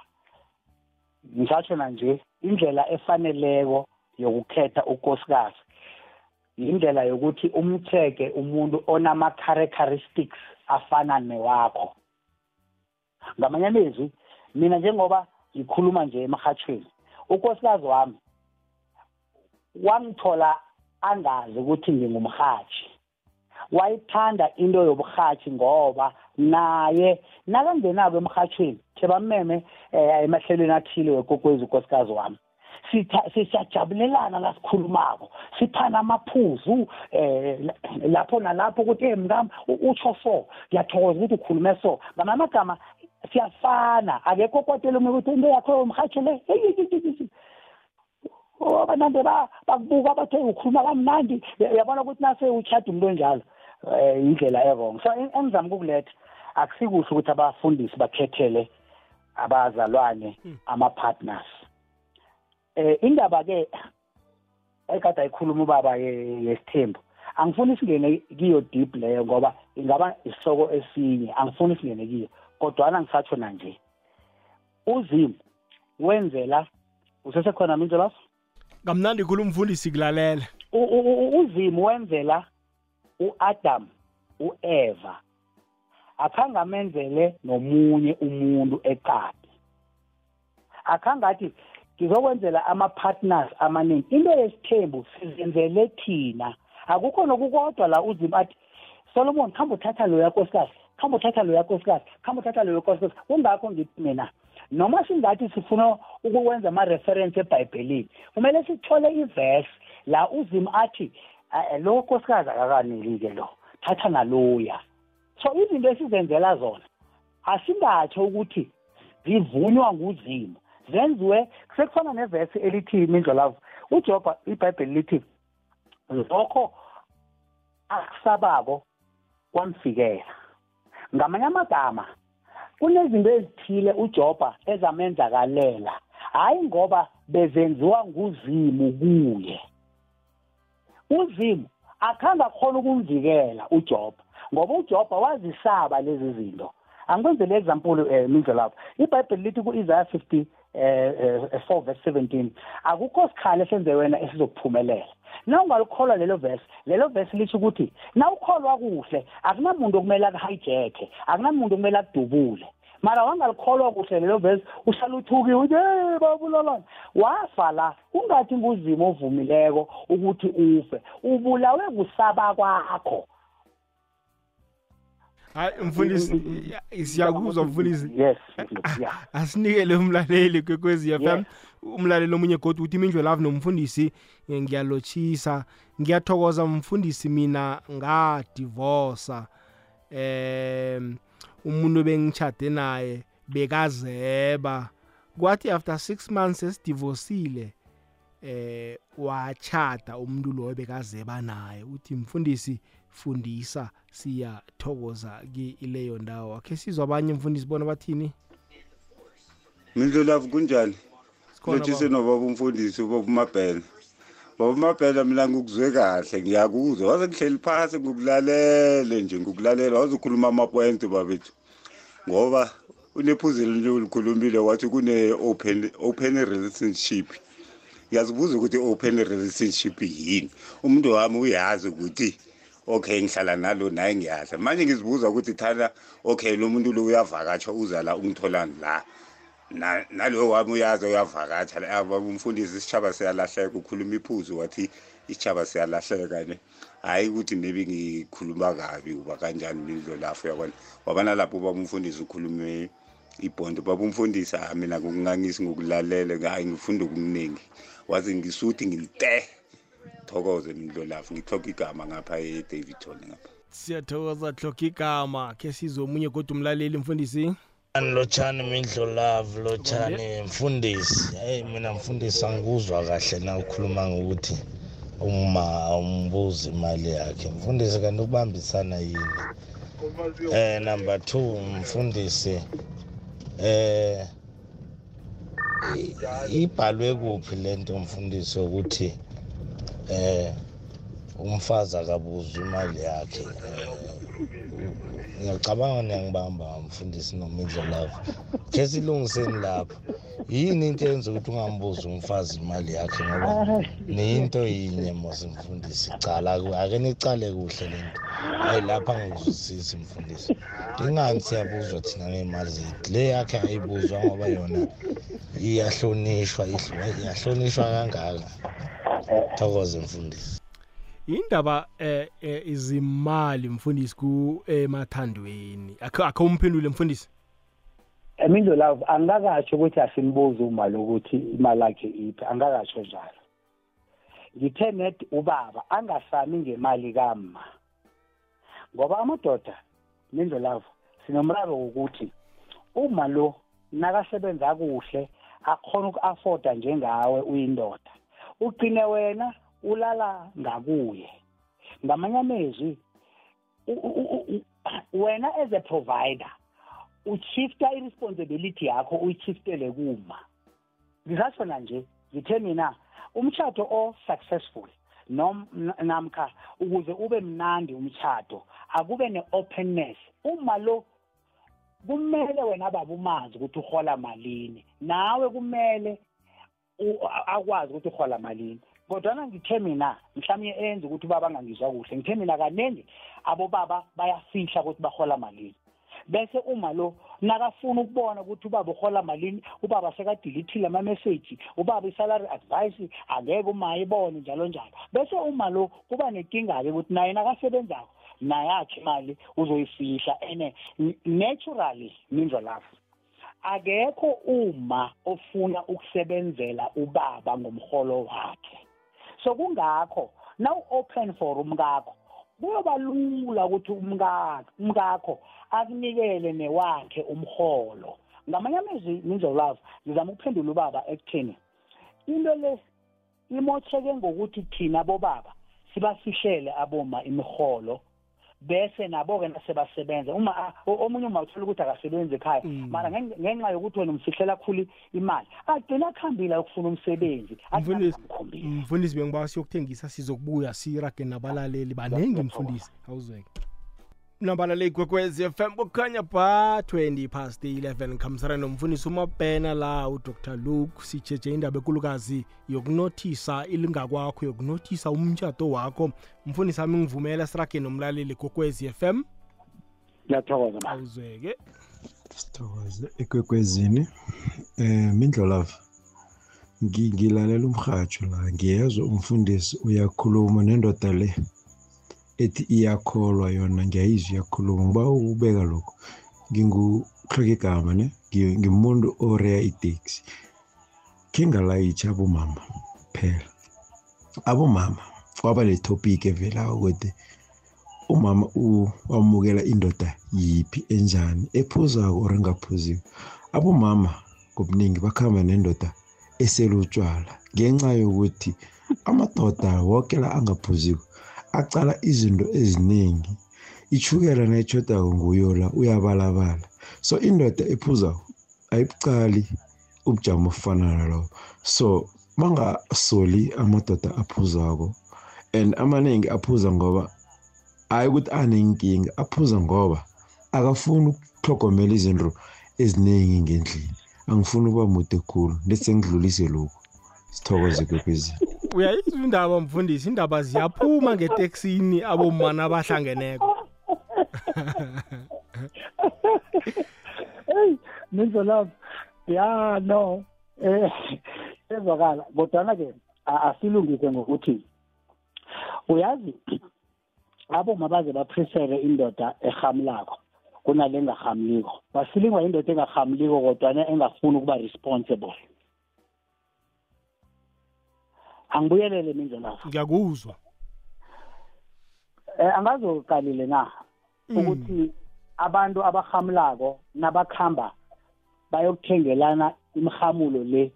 C: Ngishatsho nje indlela efaneleko yokukhetha unkosikazi indlela yokuthi umtheke umuntu onama characteristics afana newakho. Ngamanye amezwi mina njengoba ngikhuluma nje emahatshweni unkosikazi wami wangithola angazi ukuthi ngingumhatshi wayithanda into yoburhatshi ngoba naye nakangenako emrhatshweni thebameme um emahlelweni athile wekokwezi ukosikazi wami. Sitha- siyajabulelana la sikhulumako siphana amaphuzu eh lapho nalapho ukuthi hey mngam u- utsho so ngiyathokoza ukuthi ukhulume so. Ngamanye amagama siyafana akekho kwatela omunye ukuthi into yakho yomhatsho le hey, hey, hey, hey, hey. Oh, abanande ba- bakubuka bathe ukhuluma kamnandi Ya- uyabona ukuthi nase uchada umuntu onjalo. um indlela e-wrong. So en- engizama ukukuletha akusikuhle ukuthi abafundisi bakhethele abazalwane ama-partners. Eh indaba ke ekade ayikhuluma ubaba ye- yesithembu angifuni singene kiyo deep leyo ngoba ingaba isihloko esinye angifuni singene kiyo kodwana ngisatsho nanje uzimu wenzela usesekhona minzo lapho?
B: Kamnandi khulu umfundisi kulalela
C: U- u- u- uzimu wenzela uAdam uEva akhange amenzele nomunye umuntu eqadi. Akhangathi ngizokwenzela ama-partners amaningi. Into yesithembu sizenzele thina. Akukho nokukodwa la uzimu athi solomon khambe uthatha loya nkosikazi khambe uthatha loya nkosikazi khambe uthatha loya nkosikazi kungakho ngithi mina noma singathi sifuna ukwenza ama-reference ebhayibhelini kumele sithole ivesi la uzimu athi "Eh, lo nkosikazi akakaneli-ke lo thatha naloya. So izinto esizenzela zona asingatsho ukuthi zivunywa nguzimu zenziwe sekufana nevesi elithi mindlolavu ujobha ibhayibheli lithi lokho akusabako kwamfikela. Ngamanye amagama kunezinto ezithile ujobha ezamenzakalela hayi ngoba bezenziwa nguzimu kuye. Uzimu akhange akhona ukumvikela ujobha ngoba ujobha wazisaba lezi zinto. Angikwenzele example um mindlelapho ibhayibheli lithi ku-isaya 50 eh 4 verse 17 akukho sikhali esenze wena esizokuphumelela. Na ungalikholwa lelo verse? Lelo verse lisho ukuthi na ukholwa kuhle akunamuntu okumele akuhijekhe akunamuntu okumele akudubule. Mara wangalikholwa kuhle lelo verse uhlala uthukiwe uthi hey babulalana wafa la ungathi nguzimo ovumileko ukuthi ufe. Ubulawe kusaba kwakho.
B: Hayi mfundisi ya- siyakuzwa mfundisi.
C: yes
B: asinikele umlaleli kwekwezi FM umlaleli omunye godwa uthi imindlo lavo nomfundisi ngiyalotshisa ngiyathokoza mfundisi mina ngadivosa. Em umuntu bengitshade naye bekazeba. Kwathi after 6 months esidivosile eh wachata umuntu loyo bekazeba naye. Uthi mfundisi fundisa siyathokoza kileyo ndawo. Akhe sizwa abanye mfundisi bona bathini
H: mindlulavu kunjani?
B: Sikhona
H: lotshise
B: baba.
H: nobaba umfundisi ubaba umabhela baba umabhela mina ngikuzwe kahle ngiyakuzwa. Waze ngihleli phasi ngikulalele nje ngikulalela waze ukhuluma amapoint babethu ngoba unephuzelo nje ulikhulumile wathi kune-open open relationship. Ngiyazibuza ukuthi i-open relationship yini? Umuntu wami uyazi ukuthi okay ngihlala nalo naye ngiyazi. Manje ngizibuza ukuthi thana okay lo muntu lo uyavakatsha uza la ungitholani la? Nalo wami uyazi uyavakatsha umfundisi isitshaba siyalahleka ukhuluma iphuzu wathi isitshaba siyalahleka ne. Hayi ukuthi maybe ngikhuluma kabi uba kanjani mindlo lafo yabona wabana lapho ubaba umfundisi ukhulume ibhondo baba umfundisi ah mina kungangisi ngokulalela hayi ngifunda okuningi. Waze ngisuthi ngilite thokoze mindlo lafo ngithoka igama ngapha e-davidton ngapha.
B: Siyathokoza hloka igama khe sizwe omunye kodwa umlaleli mfundisi?
I: Lotshani mindlo love lotshani mfundisi. Hey mina mfundisi angikuzwa kahle na ukhuluma ngokuthi uma umbuza imali yakhe. Mfundisi kanti ukubambisana yini? Eh number 2 mfundisi eh i- ibhalwe kuphi lento mfundisi ukuthi eh umfazi akabuza imali yakhe? Eh, ngiyacabanga niyangibamba mfundisi nomidlo lapho. Khe silungiseni lapho. Yini into eyenza ukuthi ungambuzi umfazi imali yakhe ngoba niyinto yinye mos mfundisi cala ake nicale kuhle le nto. Hayi lapha angikuzwisisi mfundisi ingani siyabuzwa thina ngey'mali zethu? Le yakhe ayibuzwa ngoba yona iyahlonishwa ihlwa- iyahlonishwa kangaka. Thokoze mfundisi
B: indaba eh eh, izimali mfundisi ku emathandweni akho umphendule mfundisi?
C: Emindo love angakasho ukuthi asimbuze uma lokuthi imali yakhe iphi angakasho njalo. Ngithe net ubaba angasami ngemali kama ngoba amadoda mindo love sinomraro wokuthi uma lo nakasebenza kuhle akhona uku-afforda njengawe uyindoda. Ugcine wena ulala ngakuye. Ngamanye amezwi wena as a provider uchifta i-responsibility yakho uyichiftele kuma. Ngisasho nje ngithe mina umshado o-successful namkha ukuze ube mnandi umshado akube ne-openness. Uma lo kumele wena baba umazi ukuthi uhola malini. Nawe kumele akwazi ukuthi uhola malini. Kodwana ngithe mina mhlawumbe enze ukuthi ubaba angangizwa kuhle ngithe mina kaningi abobaba bayafihla ukuthi bahola malini. Bese uma lo nakafuna ukubona ukuthi ubaba uhola malini ubaba sekadilithile ama-message ubaba i-salary advice angeke uma ayibone njalo njalo. Bese uma lo kuba nenkinga-ke ukuthi naye nakasebenzako nayakhe imali uzoyifihla. And naturally mindlo lapho akekho uma ofuna ukusebenzela ubaba ngomholo wakhe. So kungakho now open for umkakho kuyoba lula ukuthi umkakho akunikele newakhe umholo ngamanye amezwi nizolava ngizama ukuphendula ubaba ekutheni into le imotheke ngokuthi thina bobaba sibafihlele aboma imiholo bese nabo-ke nasebasebenza. Uma omunye uma uthola ukuthi akasebenzi ekhaya mara ngenxa yokuthi wena umfihlela khulu imali agcina akuhambile ayokufuna umsebenzi
B: mfundisi bengiba siyokuthengisa sizokubuya sirage nabalaleli baningi mfundisi. Awuzweke nabalaleli kwekwezi FM kukhanya ba 20 past 11 khamisana nomfundisi umabhena la udr luke sijeje indaba ekulukazi yokunothisa ilingakwakho yokunothisa umtshato wakho. Mfundisi ami ngivumela sirage nomlaleli kwekwezi FM
C: ngiyathokoza
B: awuzweke.
J: Sithokoze ekwekwezini. Eh mindlolavu ngilalela umrhatsho la. Ngiyezwa umfundisi uyakhuluma nendoda le. Ethi iyakholwa yona ngiyayizwa iyakhuluma ngiba ukubeka lokho nginguhloke igama ne? Ngimuntu oreya iteksi. Khe ngalayitsha abomama phela. Abomama kwaba le topic evelako ukuthi umama wamukela indoda yiphi enjani ephuzako or engaphuziko? Abomama ngobuningi bakhamba nendoda eselutshwala ngenxa yokuthi amadoda woke la angaphuziko acala izinto eziningi. Ichukela nayitshodako nguyo la uyabalabala. So indoda ephuzako ayibucali ubujamo ofana nalowo so bangasoli amadoda aphuzako and amaningi aphuza ngoba hayi ukuthi anenkinga aphuza ngoba akafuni ukuhlogomela izinto eziningi ngendlini. Angifuni ukuba mude khulu ndese ngidlulise lokhu. Sithokoze kwekwezini
B: uyayizwa indaba mfundisi? Indaba ziyaphuma ngeteksini abomana abahlangeneko.
C: Hey nizolapha ya no eh ezwakala. Kodwana ke asilungise ngokuthi uyazi aboma baze baprefere indoda ehamlako kunale engahamliko basilingwa indoda engahamliko kodwana engafuni ukuba responsible. Angibuyelele mindlelafu
B: ngiyakuzwa.
C: Eh angazokalile na? Ukuthi abantu abahamlako nabakhamba bayokuthengelana imhamulo le.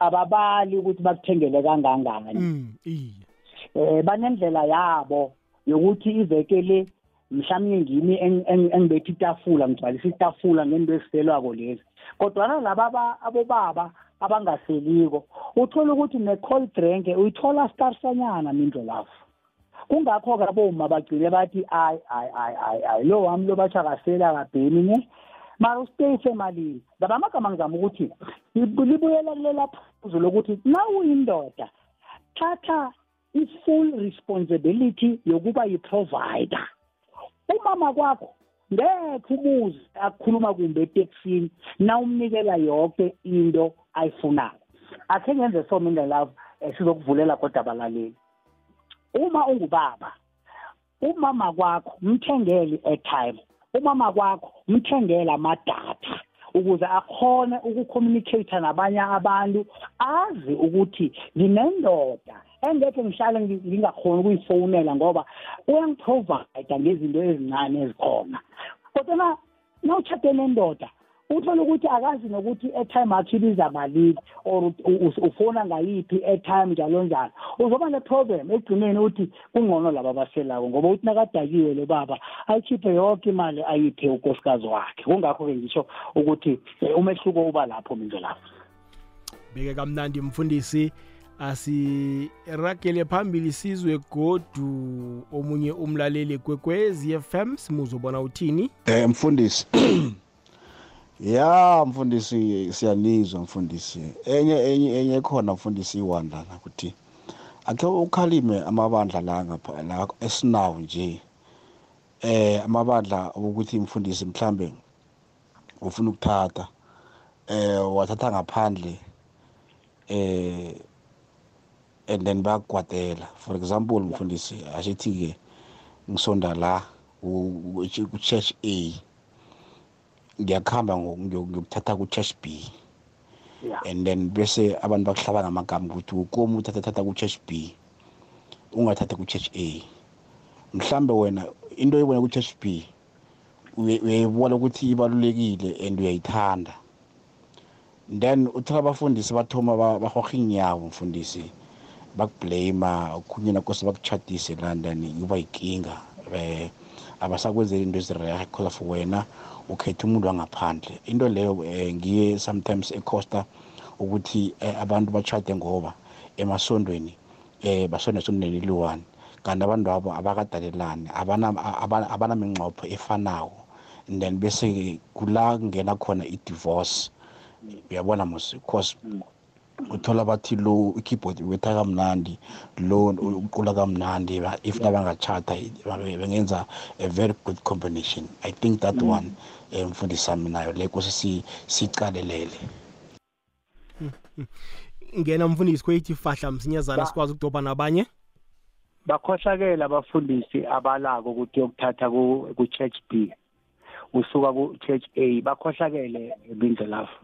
C: Ababali ukuthi bakuthengele kangangani. Eh banendlela yabo yokuthi iveke le mhlawumbe ngimi engibethi itafula ngigcwalisa itafula ngento eziselwako lezi. Kodwa laba abobaba abangaseliko. Uthola ukuthi ne-cold drink uyithola starsanyana mindlo lafu kungakho-ke aboma bagcine bathi ayi ayi ayi ayi ayi lo wami lo bathi akaseli akabhemi ne mara ustay semalini ngaba amagama ngizama ukuthi libuyela kulela phuzu lokuthi na uyindoda thatha i-full responsibility yokuba yi-provider. Umama kwakho ngekho umuzi akukhuluma kumbe etekisini na umnikela yonke into ayifunayo. Akhe ngenze so mina love eh, sizokuvulela kodwa abalaleli. Uma ungubaba umama kwakho mthengele airtime umama kwakho mthengele amadatha ukuze akhone ukucommunicate nabanye abantu azi ukuthi nginendoda engekhe ngihlale ngingakhoni ukuyifonela ngoba uyangiprovide ngezinto ezincane ezikhona. Kodwa nawuchate nendoda uthola ukuthi akazi nokuthi i-airtime yakho ibiza malini or ufona ngayiphi i-airtime njalo njalo. Uzoba ne-problem ekugcineni uthi kungcono laba abaselako ngoba uthi nakadakiwe lo baba ayikhiphe yonke imali ayiphe unkosikazi wakhe. Kungakho-ke ngisho ukuthi eh, umehluko uba lapho mindlo lapho.
B: Beke kamnandi mfundisi. Asiragele phambili sizwe godu omunye umlaleli kwekwezi FM simuzobona uthini?
F: Eh mfundisi. ya mfundisi siyanizwa mfundisi enye enye enye khona mfundisi iwanda la ukuthi akhe ukhalime amabandla la ngapha la esinawo nje eh amabandla ukuthi mfundisi mhlambe ufuna ukuthatha eh wathatha ngaphandle eh and then bayakugwadela for example mfundisi ashithi ke ngisonda la ku-church A ngiyakuhamba ngiyokuthatha ku-church B. And then bese abantu bakuhlaba ngamagama ukuthi ukomu uthatha thatha ku-church B ungathatha ku-church A. Mhlambe wena into oyibona ku-church B uyayibona ukuthi ibalulekile and uyayithanda. Then uthola abafundisi bathoma bahoha inyawo mfundisi bakublame okhunye nakose bakuchadise landani kuba yinkinga um abasakwenzeli into ezirehe because of wena. Ukhetha umuntu wangaphandle. Into leyo um ngiye sometimes ecosta ukuthi abantu bachade ngoba emasondweni um basonde esondweni liyi-one kanti abantu abo abakadalelani abanamingcopho efanayo and then bese kula kungena khona i-divorce. Uyabona mos because uthola bathi lo i-keyboard wetha kamnandi lo uqula kamnandi if nabangachata bengenza a very good combination. I think that mm. one um mfundisi sami nayo le kose siyicalelele
B: ngena mfundisi kweyithi fahla msinyazana sikwazi ukudobha nabanye?
C: Bakhohlakele abafundisi abalako ukuthi yokuthatha ku-church b usuka ku-church a. Bakhohlakele bindlelafu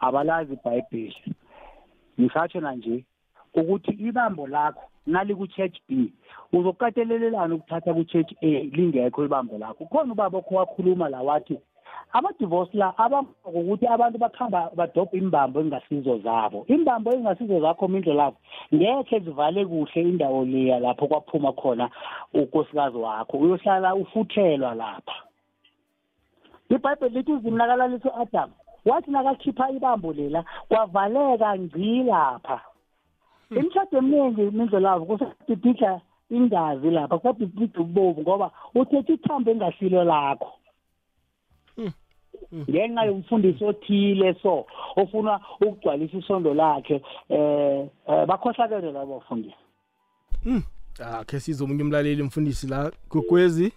C: abalazi ibhayibheli. Ngisatsho nanje ukuthi ibambo lakho nali ku-church b uzokukatelelelana ukuthatha ku-church a lingekho ibambo lakho. Khona ubaba okho wakhuluma la wathi ama-divorce la abangokuthi abantu bakuhamba badobha imbambo engasizo zabo. Imbambo engasizo zakho mindlo lakho ngekhe zivale kuhle indawo leya lapho kwaphuma khona unkosikazi wakho. Uyohlala ufuthelwa lapha. Ibhayibheli lithi uzimnakalalisa u-adamu wathi nakakhipha ibambo lela kwavaleka ngci lapha imishado eminingi mindlo lavo kusadididla ingazi lapha kusadididla ubovu ngoba uthethe ithambo engasilo lakho. Ngenxa yomfundisi othile so ofuna ukugcwalisa isondo lakhe eh bakhohlakele labo bafundisi
B: akhe sizo omunye umlaleli mfundisi la gogwezi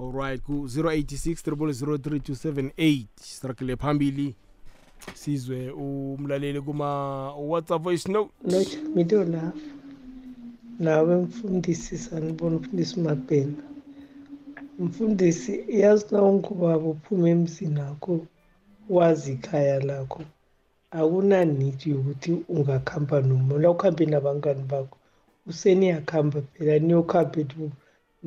B: alright ku-086 003 sirakele phambili. Sizwe umlaleli kuma-whatsapp voice note.
K: Lotsha mido lapho. Nawe mfundisi sanibona umfundisi mabhena mfundisi yazi na ungubaba uphuma emzini akho wazi ikhaya lakho akunanidi yokuthi ungakhamba noma la ukhambe nabangani bakho useniyakhamba phela niyokhamba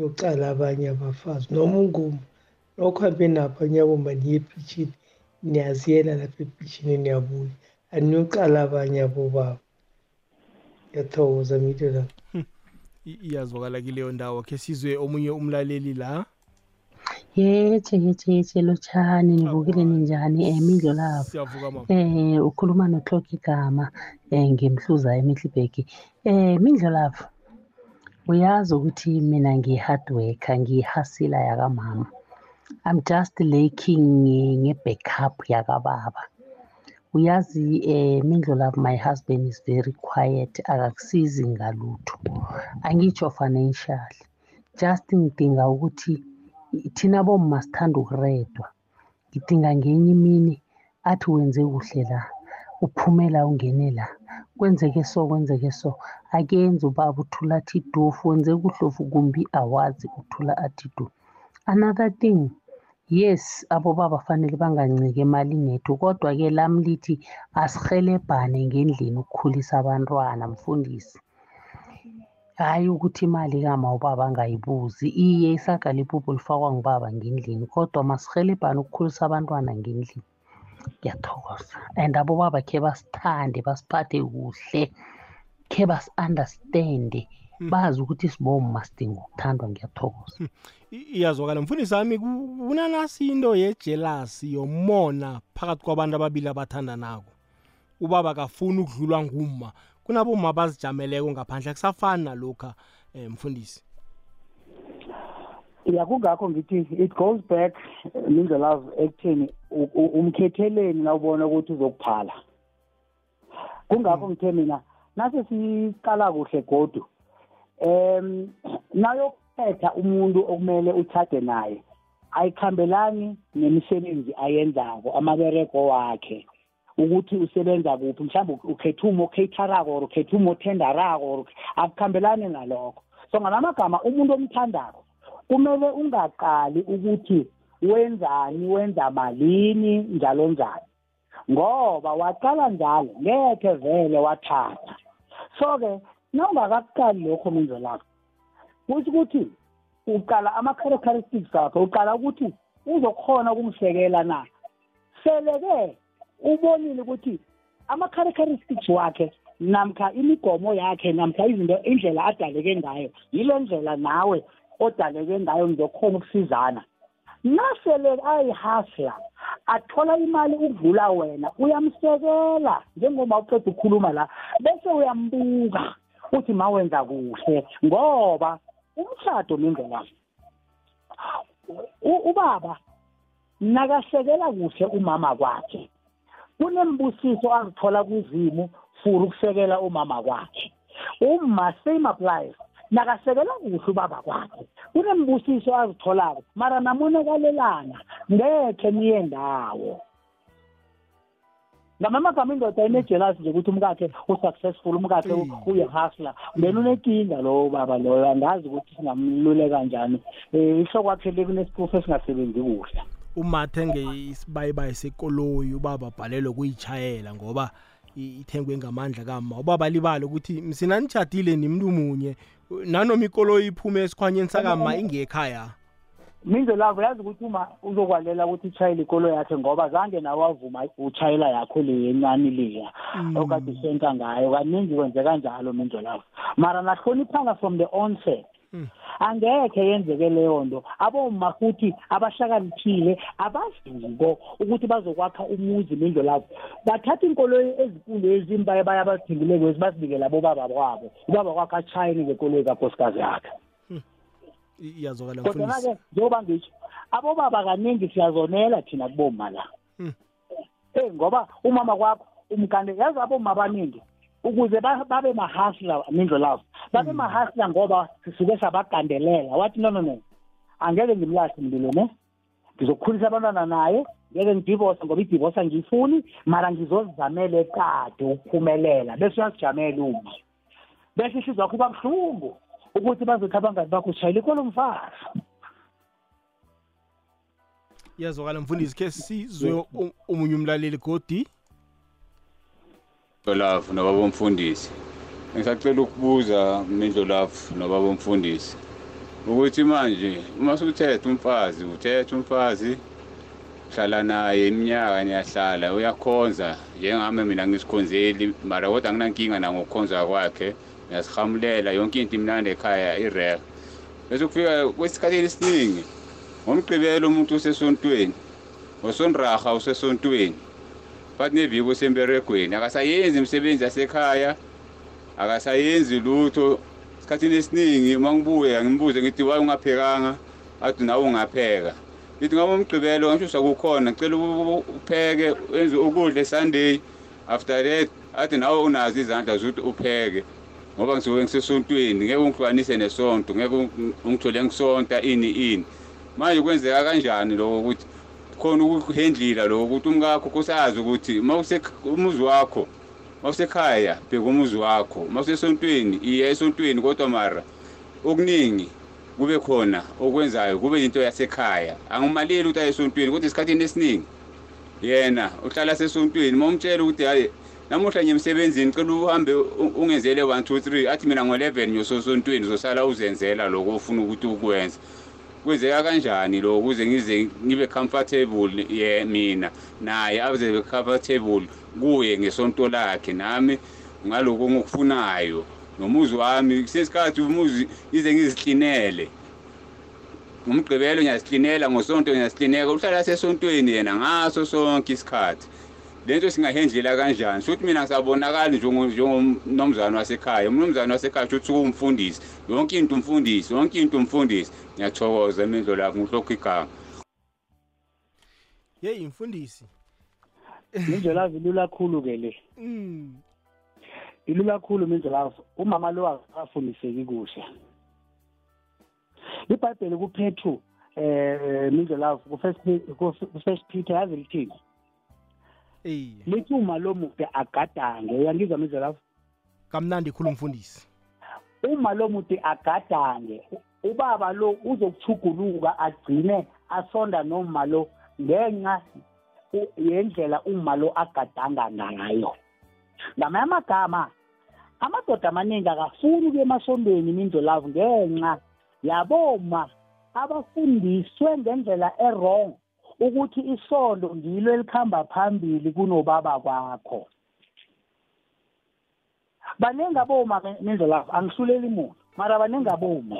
K: niyocala abanye abafazi noma unguma okuhambe nabanye abomba niye ebhitshini niyaziyela lapha ebhitshini niyabuya. Aniyocala abanye abobaba. Ngiyathokoza mito lapho
B: iyazwakala kileyo ndawo khe sizwe omunye umlaleli la?
L: Yeche yeche yeche lotshani nivukile ninjani um mindlo lapho?
B: Siyavuka mama.
L: Um ukhuluma notlok igama um ngemhluza emihlibheki um mindlo lapho? Uyazi ukuthi mina ngiyi-hard worker ngiyihasila yakamama. I'm just laking nge-backup yakababa. Uyazi um mindlo lapho my husband is very quiet akakusizi ngalutho. Angitsho financial just ngidinga ukuthi thina bomma sithanda ukuredwa ngidinga ngenye imini athi wenze kuhle la uphumela ungene la. Kwenzeke so kwenzeke so akenzi ubaba uthula athi dofu wenze kuhlofu kumbi awazi uthula athi do another thing yes abobaba fanele banganciki emalini ethu kodwa-ke lami lithi asihelebhane ngendlini ukukhulisa abantwana mfundisi. Hhayi ukuthi imali kama ubaba angayibuzi iye isaga liphupho lifakwa ngubaba ngendlini kodwa masihelebhane ukukhulisa abantwana ngendlini. Ngiyathokoza. And abobaba khe basithande basiphathe kuhle khe basi-understande bazi ukuthi siboma sidinga ukuthandwa. Ngiyathokoza.
B: I- iyazwakala. Mfundisi wami ku- kunanasi into yejelasi yomona phakathi kwabantu ababili abathandanako ubaba kafuni ukudlulwa nguma kunaboma bazijameleko ngaphandle akusafani nalokha um mfundisi?
C: Ya kungakho ngithi it goes back mindlelavu ekutheni umkhetheleni na ubona ukuthi uzokuphala. Kungakho ngithe mina nase siqala kuhle godu em nayokukhetha umuntu okumele uthade naye ayikhambelani nemisebenzi ayenzako amaberego wakhe ukuthi usebenza kuphi. Mhlawumbe ukhetha umo caterako or ukhetha umo tenderako or akukhambelani nalokho. So ngamagama umuntu omthandako kumele ungaqali ukuthi wenzani wenza malini njalo njalo. Ngoba waqala njalo ngekhe vele wathatha. So-ke nawungakakuqali lokho menzo lakho kusho ukuthi uqala ama-characteristics akho uqala ukuthi uzokhona ukungisekela na? Sele-ke ubonile ukuthi ama-characteristics wakhe namkha imigomo yakhe namkha izinto indlela adaleke ngayo yile ndlela nawe odaleke ngayo ngizokhona ukusizana. Nasele ayihasla athola imali ukudlula wena uyamsekela njengoba uqeda ukukhuluma la bese uyambuka uthi mawenza kuhle ngoba umshado nendlela ubaba nakasekela kuhle umama kwakhe kunembusiso azithola kuzimu for ukusekela umama kwakhe. Uma same applies. Nakasekela kuhle ubaba kwakhe. Kunembusiso azitholako mara namonakalelana ngekhe niye ndawo. Ngamamagama indoda inejelasi nje ukuthi umkakhe usuccessful umkakhe uyehasla then unenkinga lowo baba loyo angazi ukuthi singamluleka kanjani. Um ihloko kwakhe le kunesiprufu esingasebenzi kuhle.
B: Umathenge isibayibayi sekoloyi ubaba abhalelwe kuyitshayela ngoba ithengwe ngamandla kama ubaba libale ukuthi msina nitshadile nimntu munye. Nanoma ikoloyi iphume esikhwanyeni sakama ingekhaya?
C: Minzo lavo yazi ukuthi uma uzokwalela ukuthi itshayele ikolo yakhe ngoba zange nawe wavuma utshayela yakho le encane leya okade usenka ngayo kaningi kwenzeka njalo minzo lavo mara nahloniphana from the onset angekhe yenzeke leyo nto. Aboma futhi abahlakaniphile abaziko ukuthi bazokwakha umuzi mindlo labo bathatha inkoloyi ezinkulu ezimbaye baya bazithengile kwezi bazibikela bobaba kwabo ubaba kwakhe atshayele ngekoloyi kankosikazi yakhe.
B: I- iyazwakala mfundisi.
C: kodwana-ke njengoba ngitsho abobaba kaningi siyazonela thina kuboma la.
B: Hmm.
C: Eh ngoba umama kwakho umkande yazi aboma abaningi ukuze ba- babe mahasla mindlo lavo babe mahasla ngoba sisuke sabagandelela. Wathi no no no angeke ngimlahle mlilo ne ngizokukhulisa abantwana naye ngeke ngidivose ngoba idivosi angiyifuni mara ngizozizamele kade ukuphumelela. Bese uyazijamela uma. Bese ihliziyo yakho uba buhlungu ukuthi bazothi abangani bakho ushayela ikolo mfazi
B: iyazwakala mfundisi khe sizwe u- omunye umlaleli godi.
M: Ndlolavu nobaba umfundisi. Ngisacela ukubuza Mindlolavu nobaba umfundisi ukuthi manje uma usuthethe umfazi uthethe umfazi hlala naye iminyaka niyahlala uyakhonza njengami mina ngisikhonzeli mara kodwa anginankinga nangokukhonza kwakhe ngiyasihamulela yonke into imnandi ekhaya irere bese kufika kwesikhathini esiningi ngomgqibelo umuntu usesontweni ngosonraha usesontweni phakathi neviki usemberegweni akasayenzi imisebenzi yasekhaya akasayenzi lutho. Esikhathini esiningi uma ngibuya ngimbuze ngithi waye ungaphekanga? Athi nawe ungapheka. Ngithi ngaba umgqibelo ngisho sakukhona ngicela u- upheke wenze ukudla esunday. After that athi nawe unazo izandla zokuthi upheke ngoba ngisuke ngisesontweni. Ngeke ungihlukanise nesonto ngeke ung- ungithole ngisonta ini ini. Manje kwenzeka kanjani lokho ukuthi khona ukuhendlila lokho ukuthi umkakho kusazi ukuthi uma umuzi wakho mawusekhaya bheka umuzi wakho mawusesontweni iya esontweni kodwa mara okuningi kube khona okwenzayo kube into yasekhaya. Angimaleli ukuthi aye esontweni kodwa esikhathini esiningi yena uhlala sesontweni mawumtshela ukuthi hayi namuhla nje emsebenzini cela uhambe ungenzele 1 2 3 athi mina ngo11 ngiyososontweni uzosala uzenzela lokho ofuna ukuthi ukwenza kwenzeka kanjani lo ukuze ngize ngibe comfortable ye mina? Naye aze comfortable kuye ngesonto lakhe nami ngaloko ngikufunayo nomuzi wami kusesikhathi umuzi ize ngizihlinele. Umgqibelo ngiyazihlinela ngosonto ngiyazihlineka uhlala sesontweni yena ngaso sonke isikhathi. Lento singahendlela kanjani? Futhi mina ngisabonakali njengo- njengomnumzane wasekhaya. Umnumzane wasekhaya futhi umfundisi. Yonke into umfundisi yonke into umfundisi. Ngiyathokoza imindlo lapho ngihlokho igama.
B: Yeyi mfundisi.
C: Indlela ilula kakhulu ke le.
B: Mm.
C: ilula kakhulu mindlela umama lo akafundiseki kuhle. Ibhayibheli kuphethu eh mindlela ku-first peter yazi lithini? Lithi uma lo mude agadange uyangizwa mindlela
B: kamnandi khulu mfundisi.
C: Uma lo mude agadange ubaba lo uzokuchuguluka agcine asonda noma lo ngenxa yendlela uma lo agadanga ngayo. Ngamanye amagama amadoda amaningi akafuni ukuya emasondweni mindlolavu ngenxa yaboma abafundiswe ngendlela errong ukuthi isondo ngilo elikhamba phambili kunobaba kwakho. Baningi aboma mindlolavu angihluleli muntu mara baningi aboma.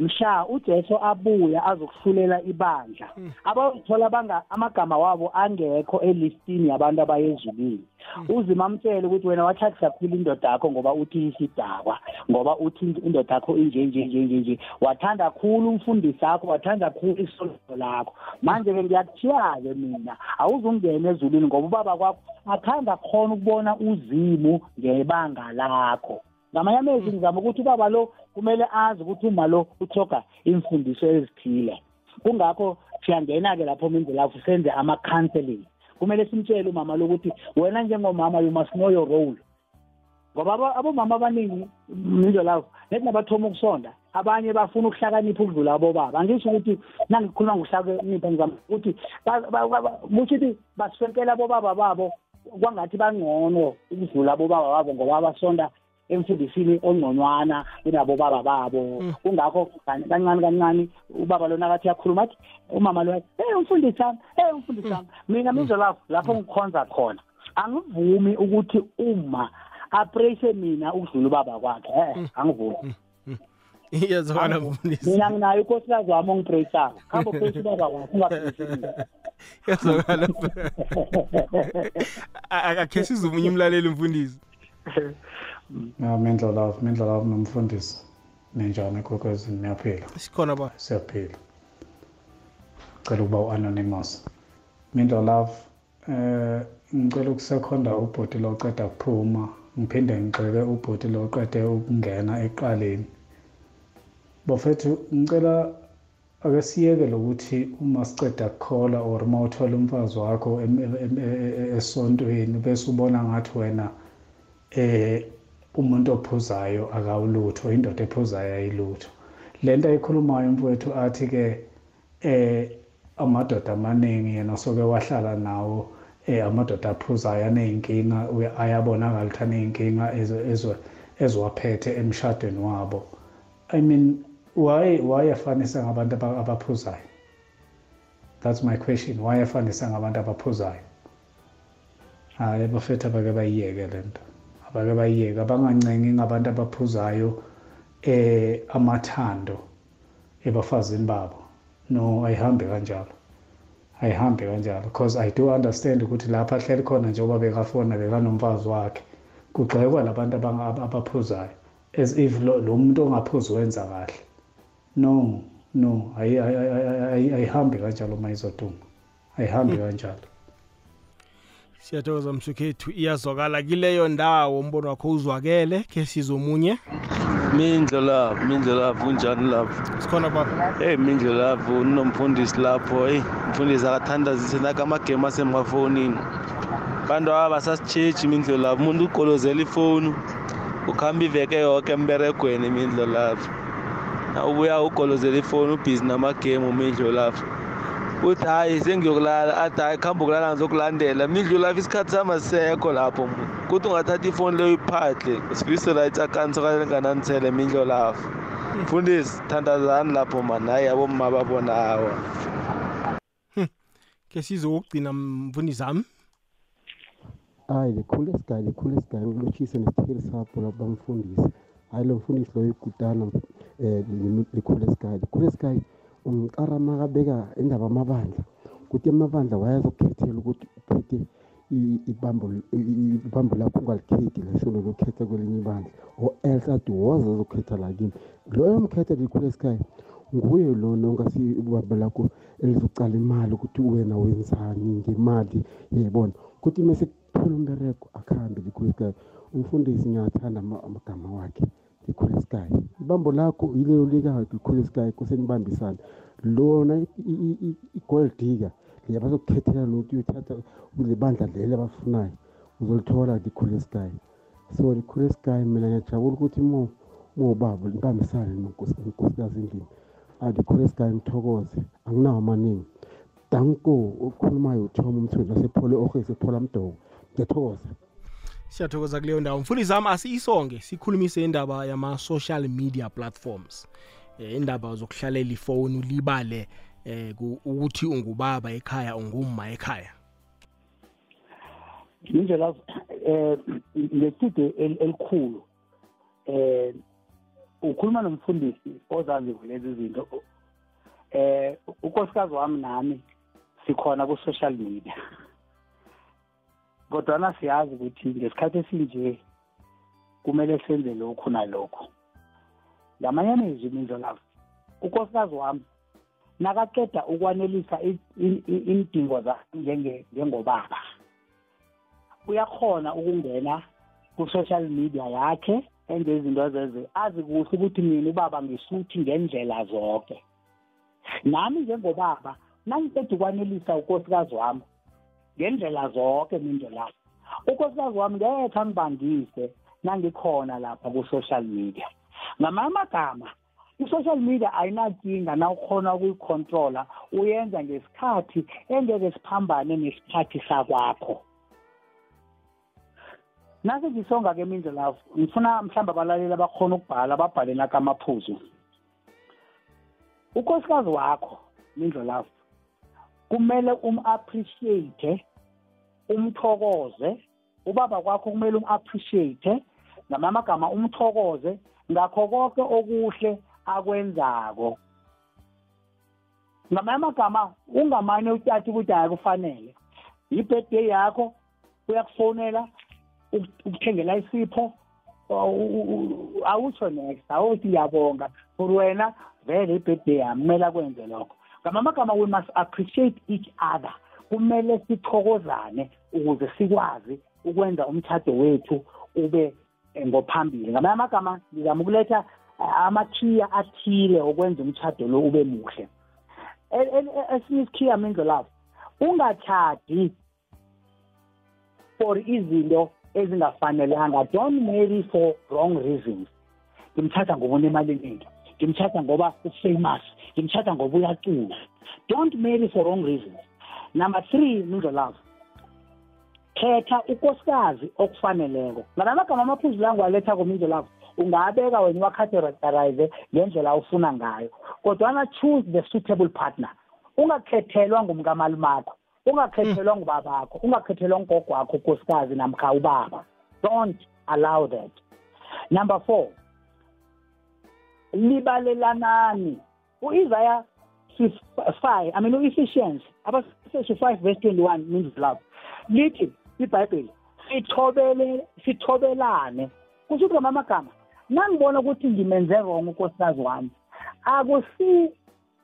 C: Mhla ujesu abuya azokuhlulela ibandla. Abazithola banga amagama wabo angekho elistini yabantu abaye ezulwini uzima amtshele ukuthi wena wathathisa kakhulu indoda yakho ngoba uthi isidakwa ngoba uthi indoda yakho inje nje nje nje nje wathanda khulu umfundisi wakho wathanda khulu isonto lakho. Manje-ke ngiyakuthiya-ke mina awuzungena ezulwini ngoba ubaba kwakho akhanda khona ukubona uzimu ngebanga lakho. Ngamanye amezwi ngizama ukuthi ubaba lo kumele azi ukuthi uma lo uthoga imfundiso ezithile kungakho siyangena-ke lapho mindlelapho senze ama-counseling. Kumele simtshele umama lo ukuthi wena njengomama you must know your role. Ngoba abo- abomama abaningi mindlelapho nethi nabathoma ukusonda abanye bafuna ukuhlakanipha ukudlula abobaba angisho ukuthi nangikhuluma ngokuhlakanipha ngizama ukuthi kusho ukuthi basifenkela abobaba babo kwangathi bangcono ukudlula abobaba babo ngoba basonda emfundisini ongconywana kunabobaba babo. Kungakho kan- kancane kancane ubaba lona akathi uyakhuluma athi umama lo hey umfundisi wami hey umfundisi wami. Mina mizwa lapho lapho ngikhonza khona. Angivumi ukuthi uma apraise mina ukudlula ubaba kwakhe eh angivumi.
B: Iyazwakala mfundisi.
C: Mina nginayo unkosikazi wami ongiprayisako khambe upraise ubaba kwakhe ungapraise mina
B: iyazwakala A- a- akhe sizumunye umlaleli mfundisi.
N: ya mindlo love mindlo love nomfundisi ninjani ekwekwezini niyaphila
B: sikhona ba
N: siyaphila cela ukuba u-anonymous mindlo love eh ngicela ukusekhonda ubhoti lo oqeda kuphuma ngiphinde ngigxeke ubhoti lo oqede ukungena eqaleni bafethu ngicela ake siyeke lokuthi uma siceda kukhola or uma uthola umfazi wakho em- em- em- e- e- esontweni bese ubona ngathi wena eh umuntu ophuzayo akawulutho indoda ephuzayo ayilutho. Lento ayikhulumayo mfowethu athi ke eh amadoda amaningi yena soke wahlala nawo eh amadoda aphuzayo aneyinkinga ayabonakala ukuthi aneyinkinga eziwaphethe emshadweni wabo. I mean why why afanisa ngabantu aba- abaphuzayo? That's my question. Why afanisa ngabantu abaphuzayo? Hayi bafethu abake bayiyeke lento abake bayiyeke abangancengi ngabantu abaphuzayo eh amathando ebafazini babo. No ayihambi kanjalo. Ayihambi kanjalo because i do understand ukuthi lapha ahleli khona njengoba bekafona bekanomfazi wakhe kugxekwa labantu abanga- ab- abaphuzayo. As if lo lo muntu ongaphuzi wenza kahle no no ayi- ayi- ayi- ayi- ayi- ayihambi kanjalo uma izoduma ayihambi kanjalo.
B: Siyathokoza msukhethu. Iyazwakala kileyo ndawo umbono wakho uzwakele khe sizomunye?
O: Mindlo lapho mindlo lapho kunjani lapho?
B: Sikhona baba
O: hey mindlo lapho unomfundisi lapho. Hey umfundisi akathanda zisenaka amagemu asemafonini bantu aba basasitshetshi imindlo lapho. Umuntu ugolozela ifoni ukuhamba iveke yoke emberegweni imindlo lapho. Ubuya ugolozela ifoni ubhizi namagemu umindlo lapho. Uthi hayi sengiyokulala. Athi hayi kuhambe ukulala ngizokulandela. Mindlu lapho isikhathi samasekho lapho kuthi ungathatha ifoni leyo iphahle sifisela itsakanso kalengananitsele mindlo lapho. Mfundisi thandazani lapho mani hayi abomma babonawa
B: ke sizokugcina mfundisi zami?
P: Hayi the coolest guy the coolest guy ngilotshise nesithekeli sapho lapho bangifundisa hayi lo mfundisi loyo ikutana um the coolest guy the coolest guy umkarama kabeka indaba amabandla ukuthi amabandla wayazokukhethela ukuthi uphethe ibambo lakho ungalikhethi lesolo lokhetha kwelinye ibandla or else athi woza azokhetha lakini loyo mkhetha the coolest guy nguye lona ungasibambo lakho elizokucala imali ukuthi wena wenzani ngemali yebona ukuthi mese kuphela umbereko akuhambe the coolest guy umfundisi ngiyathanda amagama wakhe. The coolest guy ibambo lakho yilelo likayo the coolest guy kusenibambisana. Lona i-gold digger leya bazokukhethela lokuthi uyothatha kule bandla leli abafunayo. Uzolithola the coolest guy so the coolest guy mina ngiyajabula ukuthi mo mobaba nibambisane nenkosikazi endlini ah the coolest guy ngithokoze anginawo amaningi. Danko okhulumayo uthoma umthweni wasephole orhe sephola mdoko. Ngiyathokoza.
B: Siyathokoza kuleyo ndawo. Mfundisi zami asiyisonge sikhulumise indaba yama-social media platforms. Eh indaba zokuhlalela ifoni ulibale eh ukuthi ungubaba ekhaya ungumma ekhaya.
C: Indlela eh ngeside elikhulu. Eh ukhuluma nomfundisi ozazi kulezi zinto. Eh unkosikazi wami nami sikhona ku social media. Kodwa siyazi ukuthi ngesikhathi esinje kumele senze lokhu nalokho ngamanye amezwi mindlo lawo unkosikazi wami nakaqeda ukwanelisa indingo zami njengobaba uyakhona ukungena ku-social media yakhe enze izinto ezeze azi kuhle ukuthi mina ubaba ngisuthi ngendlela zonke nami njengobaba nangiqeda ukwanelisa unkosikazi wami ngendlela zonke mindo lapho unkosikazi wami ngekhe angibandise nangikhona lapha ku-social media. Ngamanye amagama i-social media ayinakinga na ukhona ukuyicontrola uyenza ngesikhathi engeke siphambane nesikhathi sakwakho. Nase ngisonga-ke mindlo lawo ngifuna mhlawumbe abalaleli abakhona ukubhala babhale naka amaphuzu unkosikazi wakho mindlo lawo kumele um-appreciate umthokoze. Ubaba kwakho kumele um-appreciate ngamanye amagama umthokoze. Ngakho konke okuhle akwenzako. Ngamanye amagama ungamane utyathi ukuthi hayi kufanele. I-birthday yakho uyakufonela ukuthengela isipho. Awutsho next awuthi ngiyabonga for wena vele i-birthday yami kumele akwenze lokho. Ngamanye amagama we must appreciate each other. Kumele sithokozane ukuze sikwazi ukwenza umtshado wethu ube ngophambili. Ngamanye amagama ngizama ukuletha amakhiya athile okwenza umtshado lo ube muhle. Esinye isikhiya mindlo lapho ungatshadi for izinto ezingafanelanga don't marry for wrong reasons. Ngimthatha ngoba unemali eningi ngimthatha ngoba ufamous ngimthatha ngoba uyacula don't marry for wrong reasons. Number three mindlo lavo khetha ukosikazi okufaneleko. Ngalamagama amaphuzu la ngiwaletha komindlo lavo ungabeka wena uwakhategorize ngendlela ufuna ngayo. Kodwana choose the suitable partner. Ungakhethelwa ngumkamalumakho ungakhethelwa ngubabakho ungakhethelwa ngugogo wakho ukosikazi namkha ubaba. Don't allow that. Number four libalelanani u-isaya five i mean u-ephesians abaseshu five verse twenty-one means love. Lithi ibhayibheli sithobele sithobelane. Kusho ukuthi ngama amagama nangibona ukuthi ngimenze wrong unkosikazi wami akusi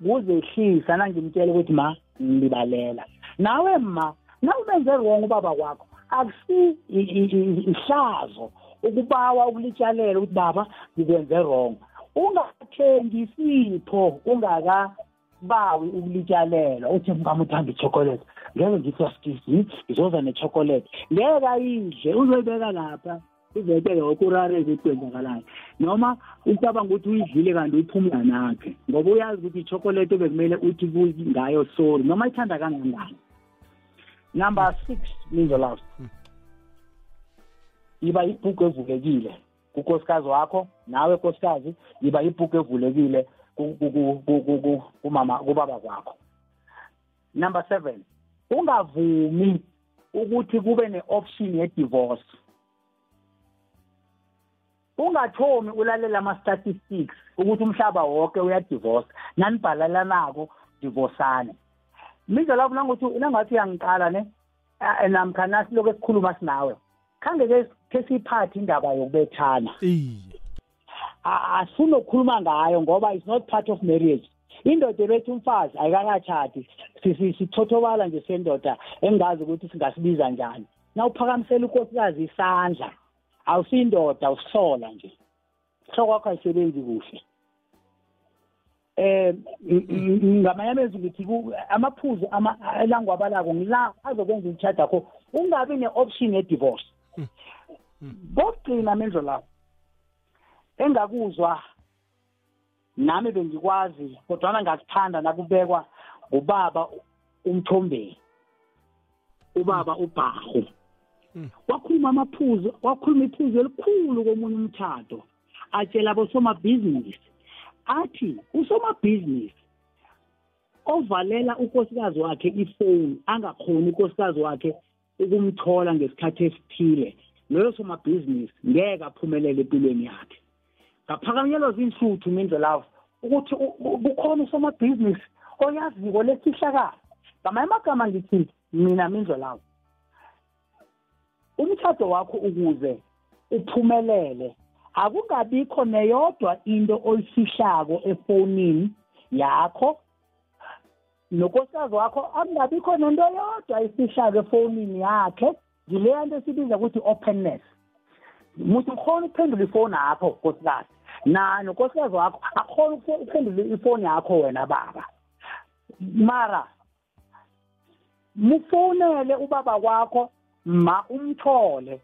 C: kuzehlisa nangimtshela ukuthi ma ngilibalela nawe ma nawumenze wrong ubaba kwakho akusi ihlazo ukubawa ukulitshalela ukuthi baba ngikwenze wrong. Ungathengi isipho ungaka asibawi ukulitshalelwa uthi mkami uthanda ichocolate. Ngeke ngithi asikisi ngizoza nechocolate. Ngeke ayidle uzoyibeka lapha. Uzobeka yoke urareke kwenzakalayo noma ucabanga ukuthi uyidlile kanti uyiphumula nakhe ngoba uyazi ukuthi ichocolate bekumele uthi ngayo sorry noma ithanda kangangani. Number six minzo love iba ibhuku evulekile. Kunkosikazi wakho nawe nkosikazi iba ibhuku evulekile kumama kubaba kwakho. Number seven ungavumi ukuthi kube ne-option ye-divorce. Ungathomi ulalela ama-statistics ukuthi umhlaba wonke uyadivorce nanibhalalanako divorceane. Midlalo nangokuthi nangathi uyangiqala ne namkha nasiloko esikhuluma sinawe khange ke siyiphathe indaba yokubethana. Asifuni ukukhuluma ngayo ngoba it's not part of marriage. Indoda ebethi umfazi ayikakatshati sithothobala nje sendoda engazi ukuthi singasibiza njani. Na uphakamisela unkosikazi isandla awusiyindoda usisola nje. Hloko kwakho ayisebenzi kuhle. Eh ngamanye amezwi ngithi amaphuzu elangwabalako ngila azokwenza umtshada kho ungabi ne-option ye-divorce. Kokugcina mendlo lapho engakuzwa nami bengikwazi kodwana ngakuthanda nakubekwa ubaba umthombeni ubaba ubhahu wakhuluma amaphuzu wakhuluma iphuzu elikhulu komunye umthatho atshela abosomabhizinisi. Athi usomabhizinisi ovalela unkosikazi wakhe ifoni angakhoni unkosikazi wakhe ukumthola ngesikhathi esithile. Loyo somabhizinisi ngeke aphumelele empilweni yakhe. Ngaphakamnyelwa zinhluthu mindlelavu ukuthi kukhona usomabhizinisi oyaziko lesihlakala ngamanye amagama ngithi mina mindlelavu umthatho wakho ukuze uphumelele akungabikho neyodwa into oyifihlako efonini yakho nokosikazi wakho akungabikho nento yodwa ayifihlako efonini yakhe. Ngileya nto esibiza ukuthi openness. Muthi ukhona ukuphendula ifoni yakho nkosikazi. Na nokosikazi wakho akhona ukuphendula ifoni yakho wena baba. Mara mufonele ubaba kwakho ma umthole.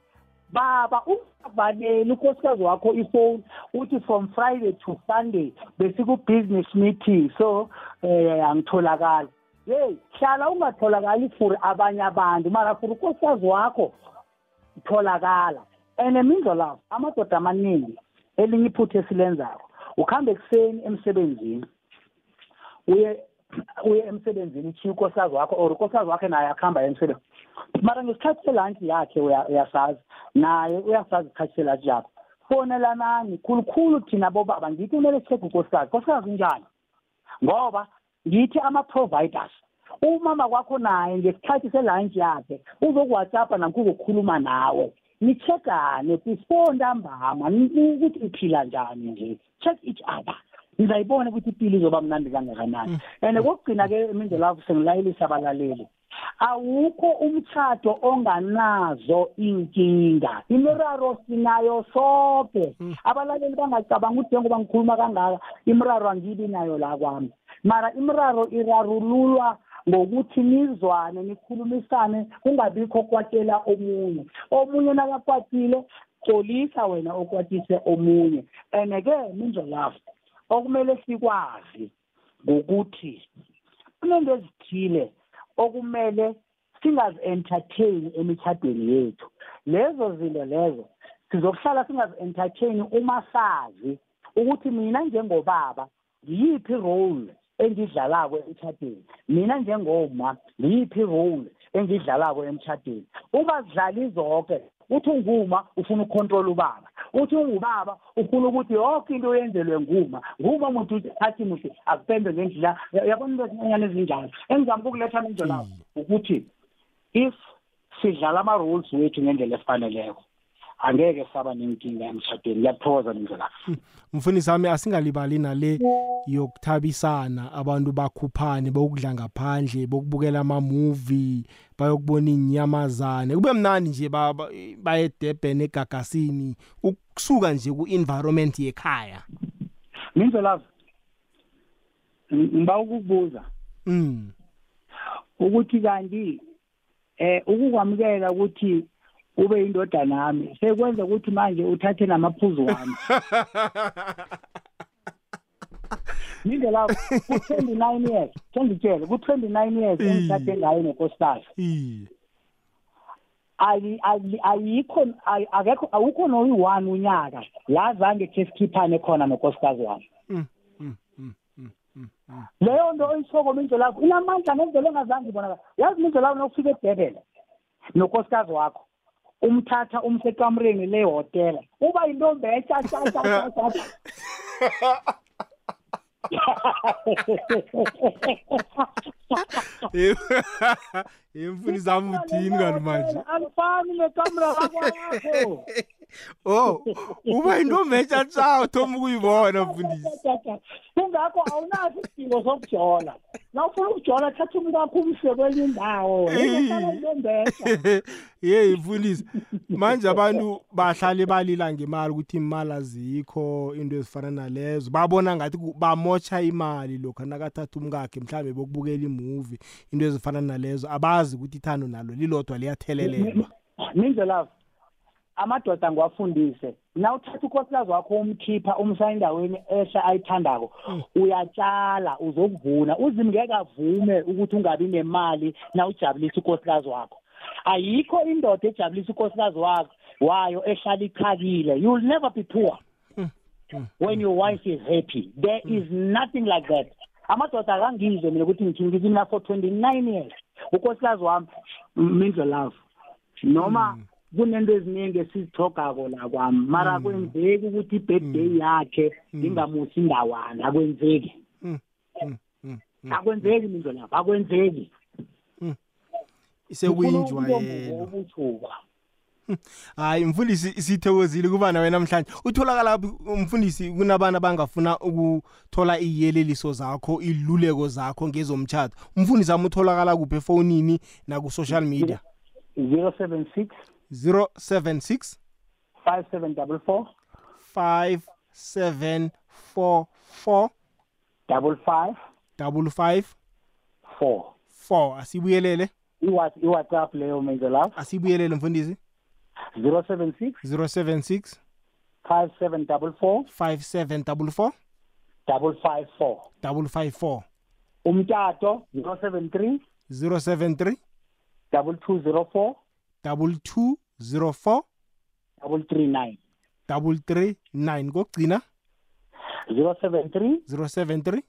C: Baba ungavaleli unkosikazi wakho ifoni uthi from friday to sunday besiku-business meeting so um angitholakali yeyi hlala ungatholakali for abanye abantu mara for unkosikazi wakho tholakala and mindlo lapho amadoda amaningi elinye iphutha esilenzako ukuhambe ekuseni emsebenzini uye uye emsebenzini uchiya unkosikazi wakho or unkosikazi wakhe naye akuhamba emsebenzini. Mara ngesikhathi selunchi yakhe uyasazi naye uyasazi isikhathi selunchi yakho. Fonelanani khulukhulu thina bobaba ngithi kumele sichege unkosikazi. Nkosikazi unjani? Ngoba ngithi ama-providers umama kwakho naye ngesikhathi selunchi yakhe uzokuwhatsappa namkho uzokukhuluma nawe. Nichegane before ntambama ukuthi uphila njani nje. Check each other. Nizayibona ukuthi impilo izoba mnandi kangakanani. And kokugcina-ke mindlelavu sengilayelisa abalaleli awukho umtshato onganazo inkinga imiraro sinayo soke abalaleli bangacabanga ukuthi njengoba ngikhuluma kangaka imiraro angibi nayo la kwami. Mara imiraro irarululwa ngokuthi nizwane nikhulumisane kungabikho kwatela omunye. Omunye nakakwatile xolisa wena okwatise omunye. And-ke minjolafu okumele sikwazi ngokuthi kunento ezithile okumele singazi-entertain emithadweni yethu. Lezo zinto lezo sizokuhlala singazi-entertain uma sazi ukuthi mina njengobaba ngiyiphi role engidlalako emtshadweni mina njengoma ngiyiphi role engidlalako emtshadweni ungazidlali zonke uthi unguma ufuna ukukhontrola ubaba. Uthi ungubaba ufuna ukuthi yonke into oyenzelwe nguma. Nguma muntu athi muhle akupembe ngendlela. Yabona into ezinyanyana ezinjalo? Engizama ukukuletha menzo lawo ukuthi if sidlala ama-rules wethu ngendlela efaneleko angeke saba nenkinga emshadweni. Ngiyakuthokoza nendlela
B: mfundisi wami asingalibali nale yokuthabisana abantu bakhuphane bokudla ngaphandle bokubukela ama-movie bayokubona inyamazane kube mnandi nje baye edurban egagasini ukusuka nje ku-environment yekhaya.
C: Mindlelazo ngiba ukukubuza
B: mm
C: ukuthi kanti eh ukukwamukela ukuthi ube indoda nami sekwenza ukuthi manje uthathe namaphuzu wami. Minde la ku-29 years sengitshele ku-29 years engithathe ngayo nenkosikazi ayikho ay- akekho awukho noyi-one unyaka la zange khe sikhiphane khona nonkosikazi wami. Leyo nto oyisoko mindlela lakho inamandla ngendlela engazange ibonakala yazi mindlela lakho nokufika edebele nonkosikazi wakho umthatha umsekamreni lehotela uba yintombi etshatshatshatshatsa
B: imfundisi ami uthini kanti manje.
C: Alifani nekamera lakwakho
B: oh uba intombi etshatshayo thoma ukuyibona mfundisi.
C: Kungakho awunaso isidingo sokujola na ufuna ukujola thatha umkakho umse kwenye indawo.
B: Ye mfundisi. Manje abantu bahlale balila ngemali ukuthi imali azikho into ezifana nalezo. Babona ngathi bamotsha imali lokho nakathatha umkakhe mhlawumbe bokubukela imuvi into ezifana nalezo. Abazi ukuthi ithando nalo lilodwa liyathelelelwa.
C: Mindlela amadoda ngiwafundise. Na uthatha unkosikazi wakho umkhipha umsa endaweni esha ayithandako uyatshala uzokuvuna. Uzimi ngeke avume ukuthi ungabi nemali na ujabulisa unkosikazi wakho. Ayikho indoda ejabulisa unkosikazi wakho wayo ehlala ichakile you will never be poor. When your wife is happy there is nothing like that. Amadoda akangizwe mina ukuthi ngithini mina for 29 years. Unkosikazi wami mindlo love noma kunento eziningi esizithogako la kwami. Mara akwenzeki ukuthi i-birthday yakhe ngingamusi indawana akwenzeki. Akwenzeki mindlo lapho akwenzeki.
B: Sekuyinjwa yena.
C: ubuthuka.
B: Hayi mfundisi sithokozile kuba nawe namhlanje utholakala phi umfundisi kunabantu abangafuna ukuthola iyeleliso zakho iluleko zakho ngezomtshato umfundisi ami utholakala kuphi efonini naku-social media?
C: 076
B: 076
C: 5744
B: 5744
C: double five
B: double five
C: four
B: four asibuyelele.
C: Iwhat- iwhatsapp leyo mindlo lapho
B: asibuyelele mfundisi.
C: 076
B: 076
C: 5744
B: 5744
C: double five four
B: double five four
C: umtato 073
B: 073
C: double two zero four
B: double two zero four
C: double three nine.
B: double three nine. Kokugcina?
C: 073
B: 073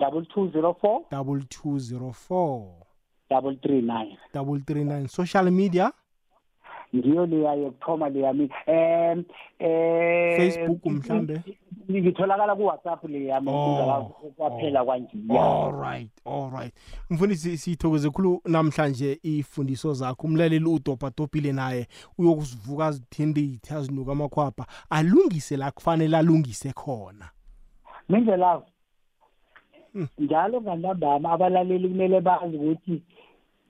C: double two zero four.
B: Double two zero four.
C: Double three nine.
B: Double three nine. Social media?
C: Ngiyo leya yokuthoma leya mi um eh
B: Facebook mhlambe?
C: Ngitholakala ku-whatsapp leya
B: Oh,
C: kwaphela kwanjiya
B: alright alright mfundisi sithokoze khulu namhlanje ifundiso zakho. Umlaleli udobhadobhile naye uyokuzivuka azithindithi azinuka amakhwapha. Alungise la kufanele alungise khona.
C: Mindlela njalo ngantambama abalaleli kumele bazi ukuthi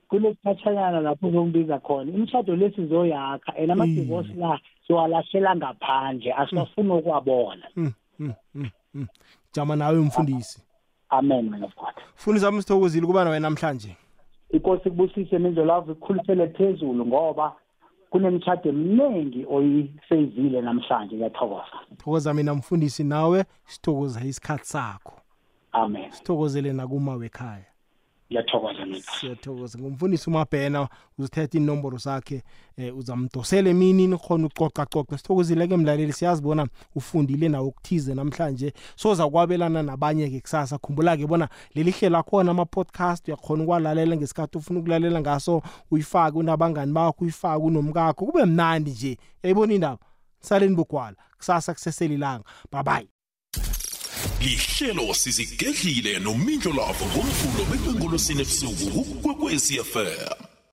C: kulesikhatshanyana lapho uzongibiza khona. Imishado le sizoyakha and amadivosi la siwalahlela ngaphandle asiwafuni ukuwabona
B: Mm, mm, mm, mm. Jama nawe mfundisi
C: amen man of god.
B: Mfundisi wami sithokozile kuba nawe namhlanje.
C: Inkosi kubusise mindlolavu ikhulisele phezulu ngoba kunemishado eminingi oyiseyivile namhlanje ngiyathokoza.
B: Thokoza mina mfundisi nawe sithokoza isikhathi sakho.
C: Amen.
B: Sithokozele nakuma wekhaya.
C: Ngiyathokoza mina
B: siyathokoza. Ngumfundisi umabhena uzithetha inomboro zakhe eh, uzamdosela emini nikhona ucocacoca sithokozile-ke mlaleli. Siyazibona ufundile nawo okuthize namhlanje. Soza kwabelana nabanye-ke kusasa. Khumbula-ke bona leli hlelo akhona ama-podcast uyakhona ukwalalela ngesikhathi ufuna ukulalela ngaso. Uyifake unabangani bakho uyifake unomkakho. Kube mnandi nje. Yayibona indaba? Saleni bugwala kusasa kuseselilanga babayi
A: lihlelo sizigedlile nomindlo lavo ngomvulo bekwenkolosini ebusuku kukwekwezi fm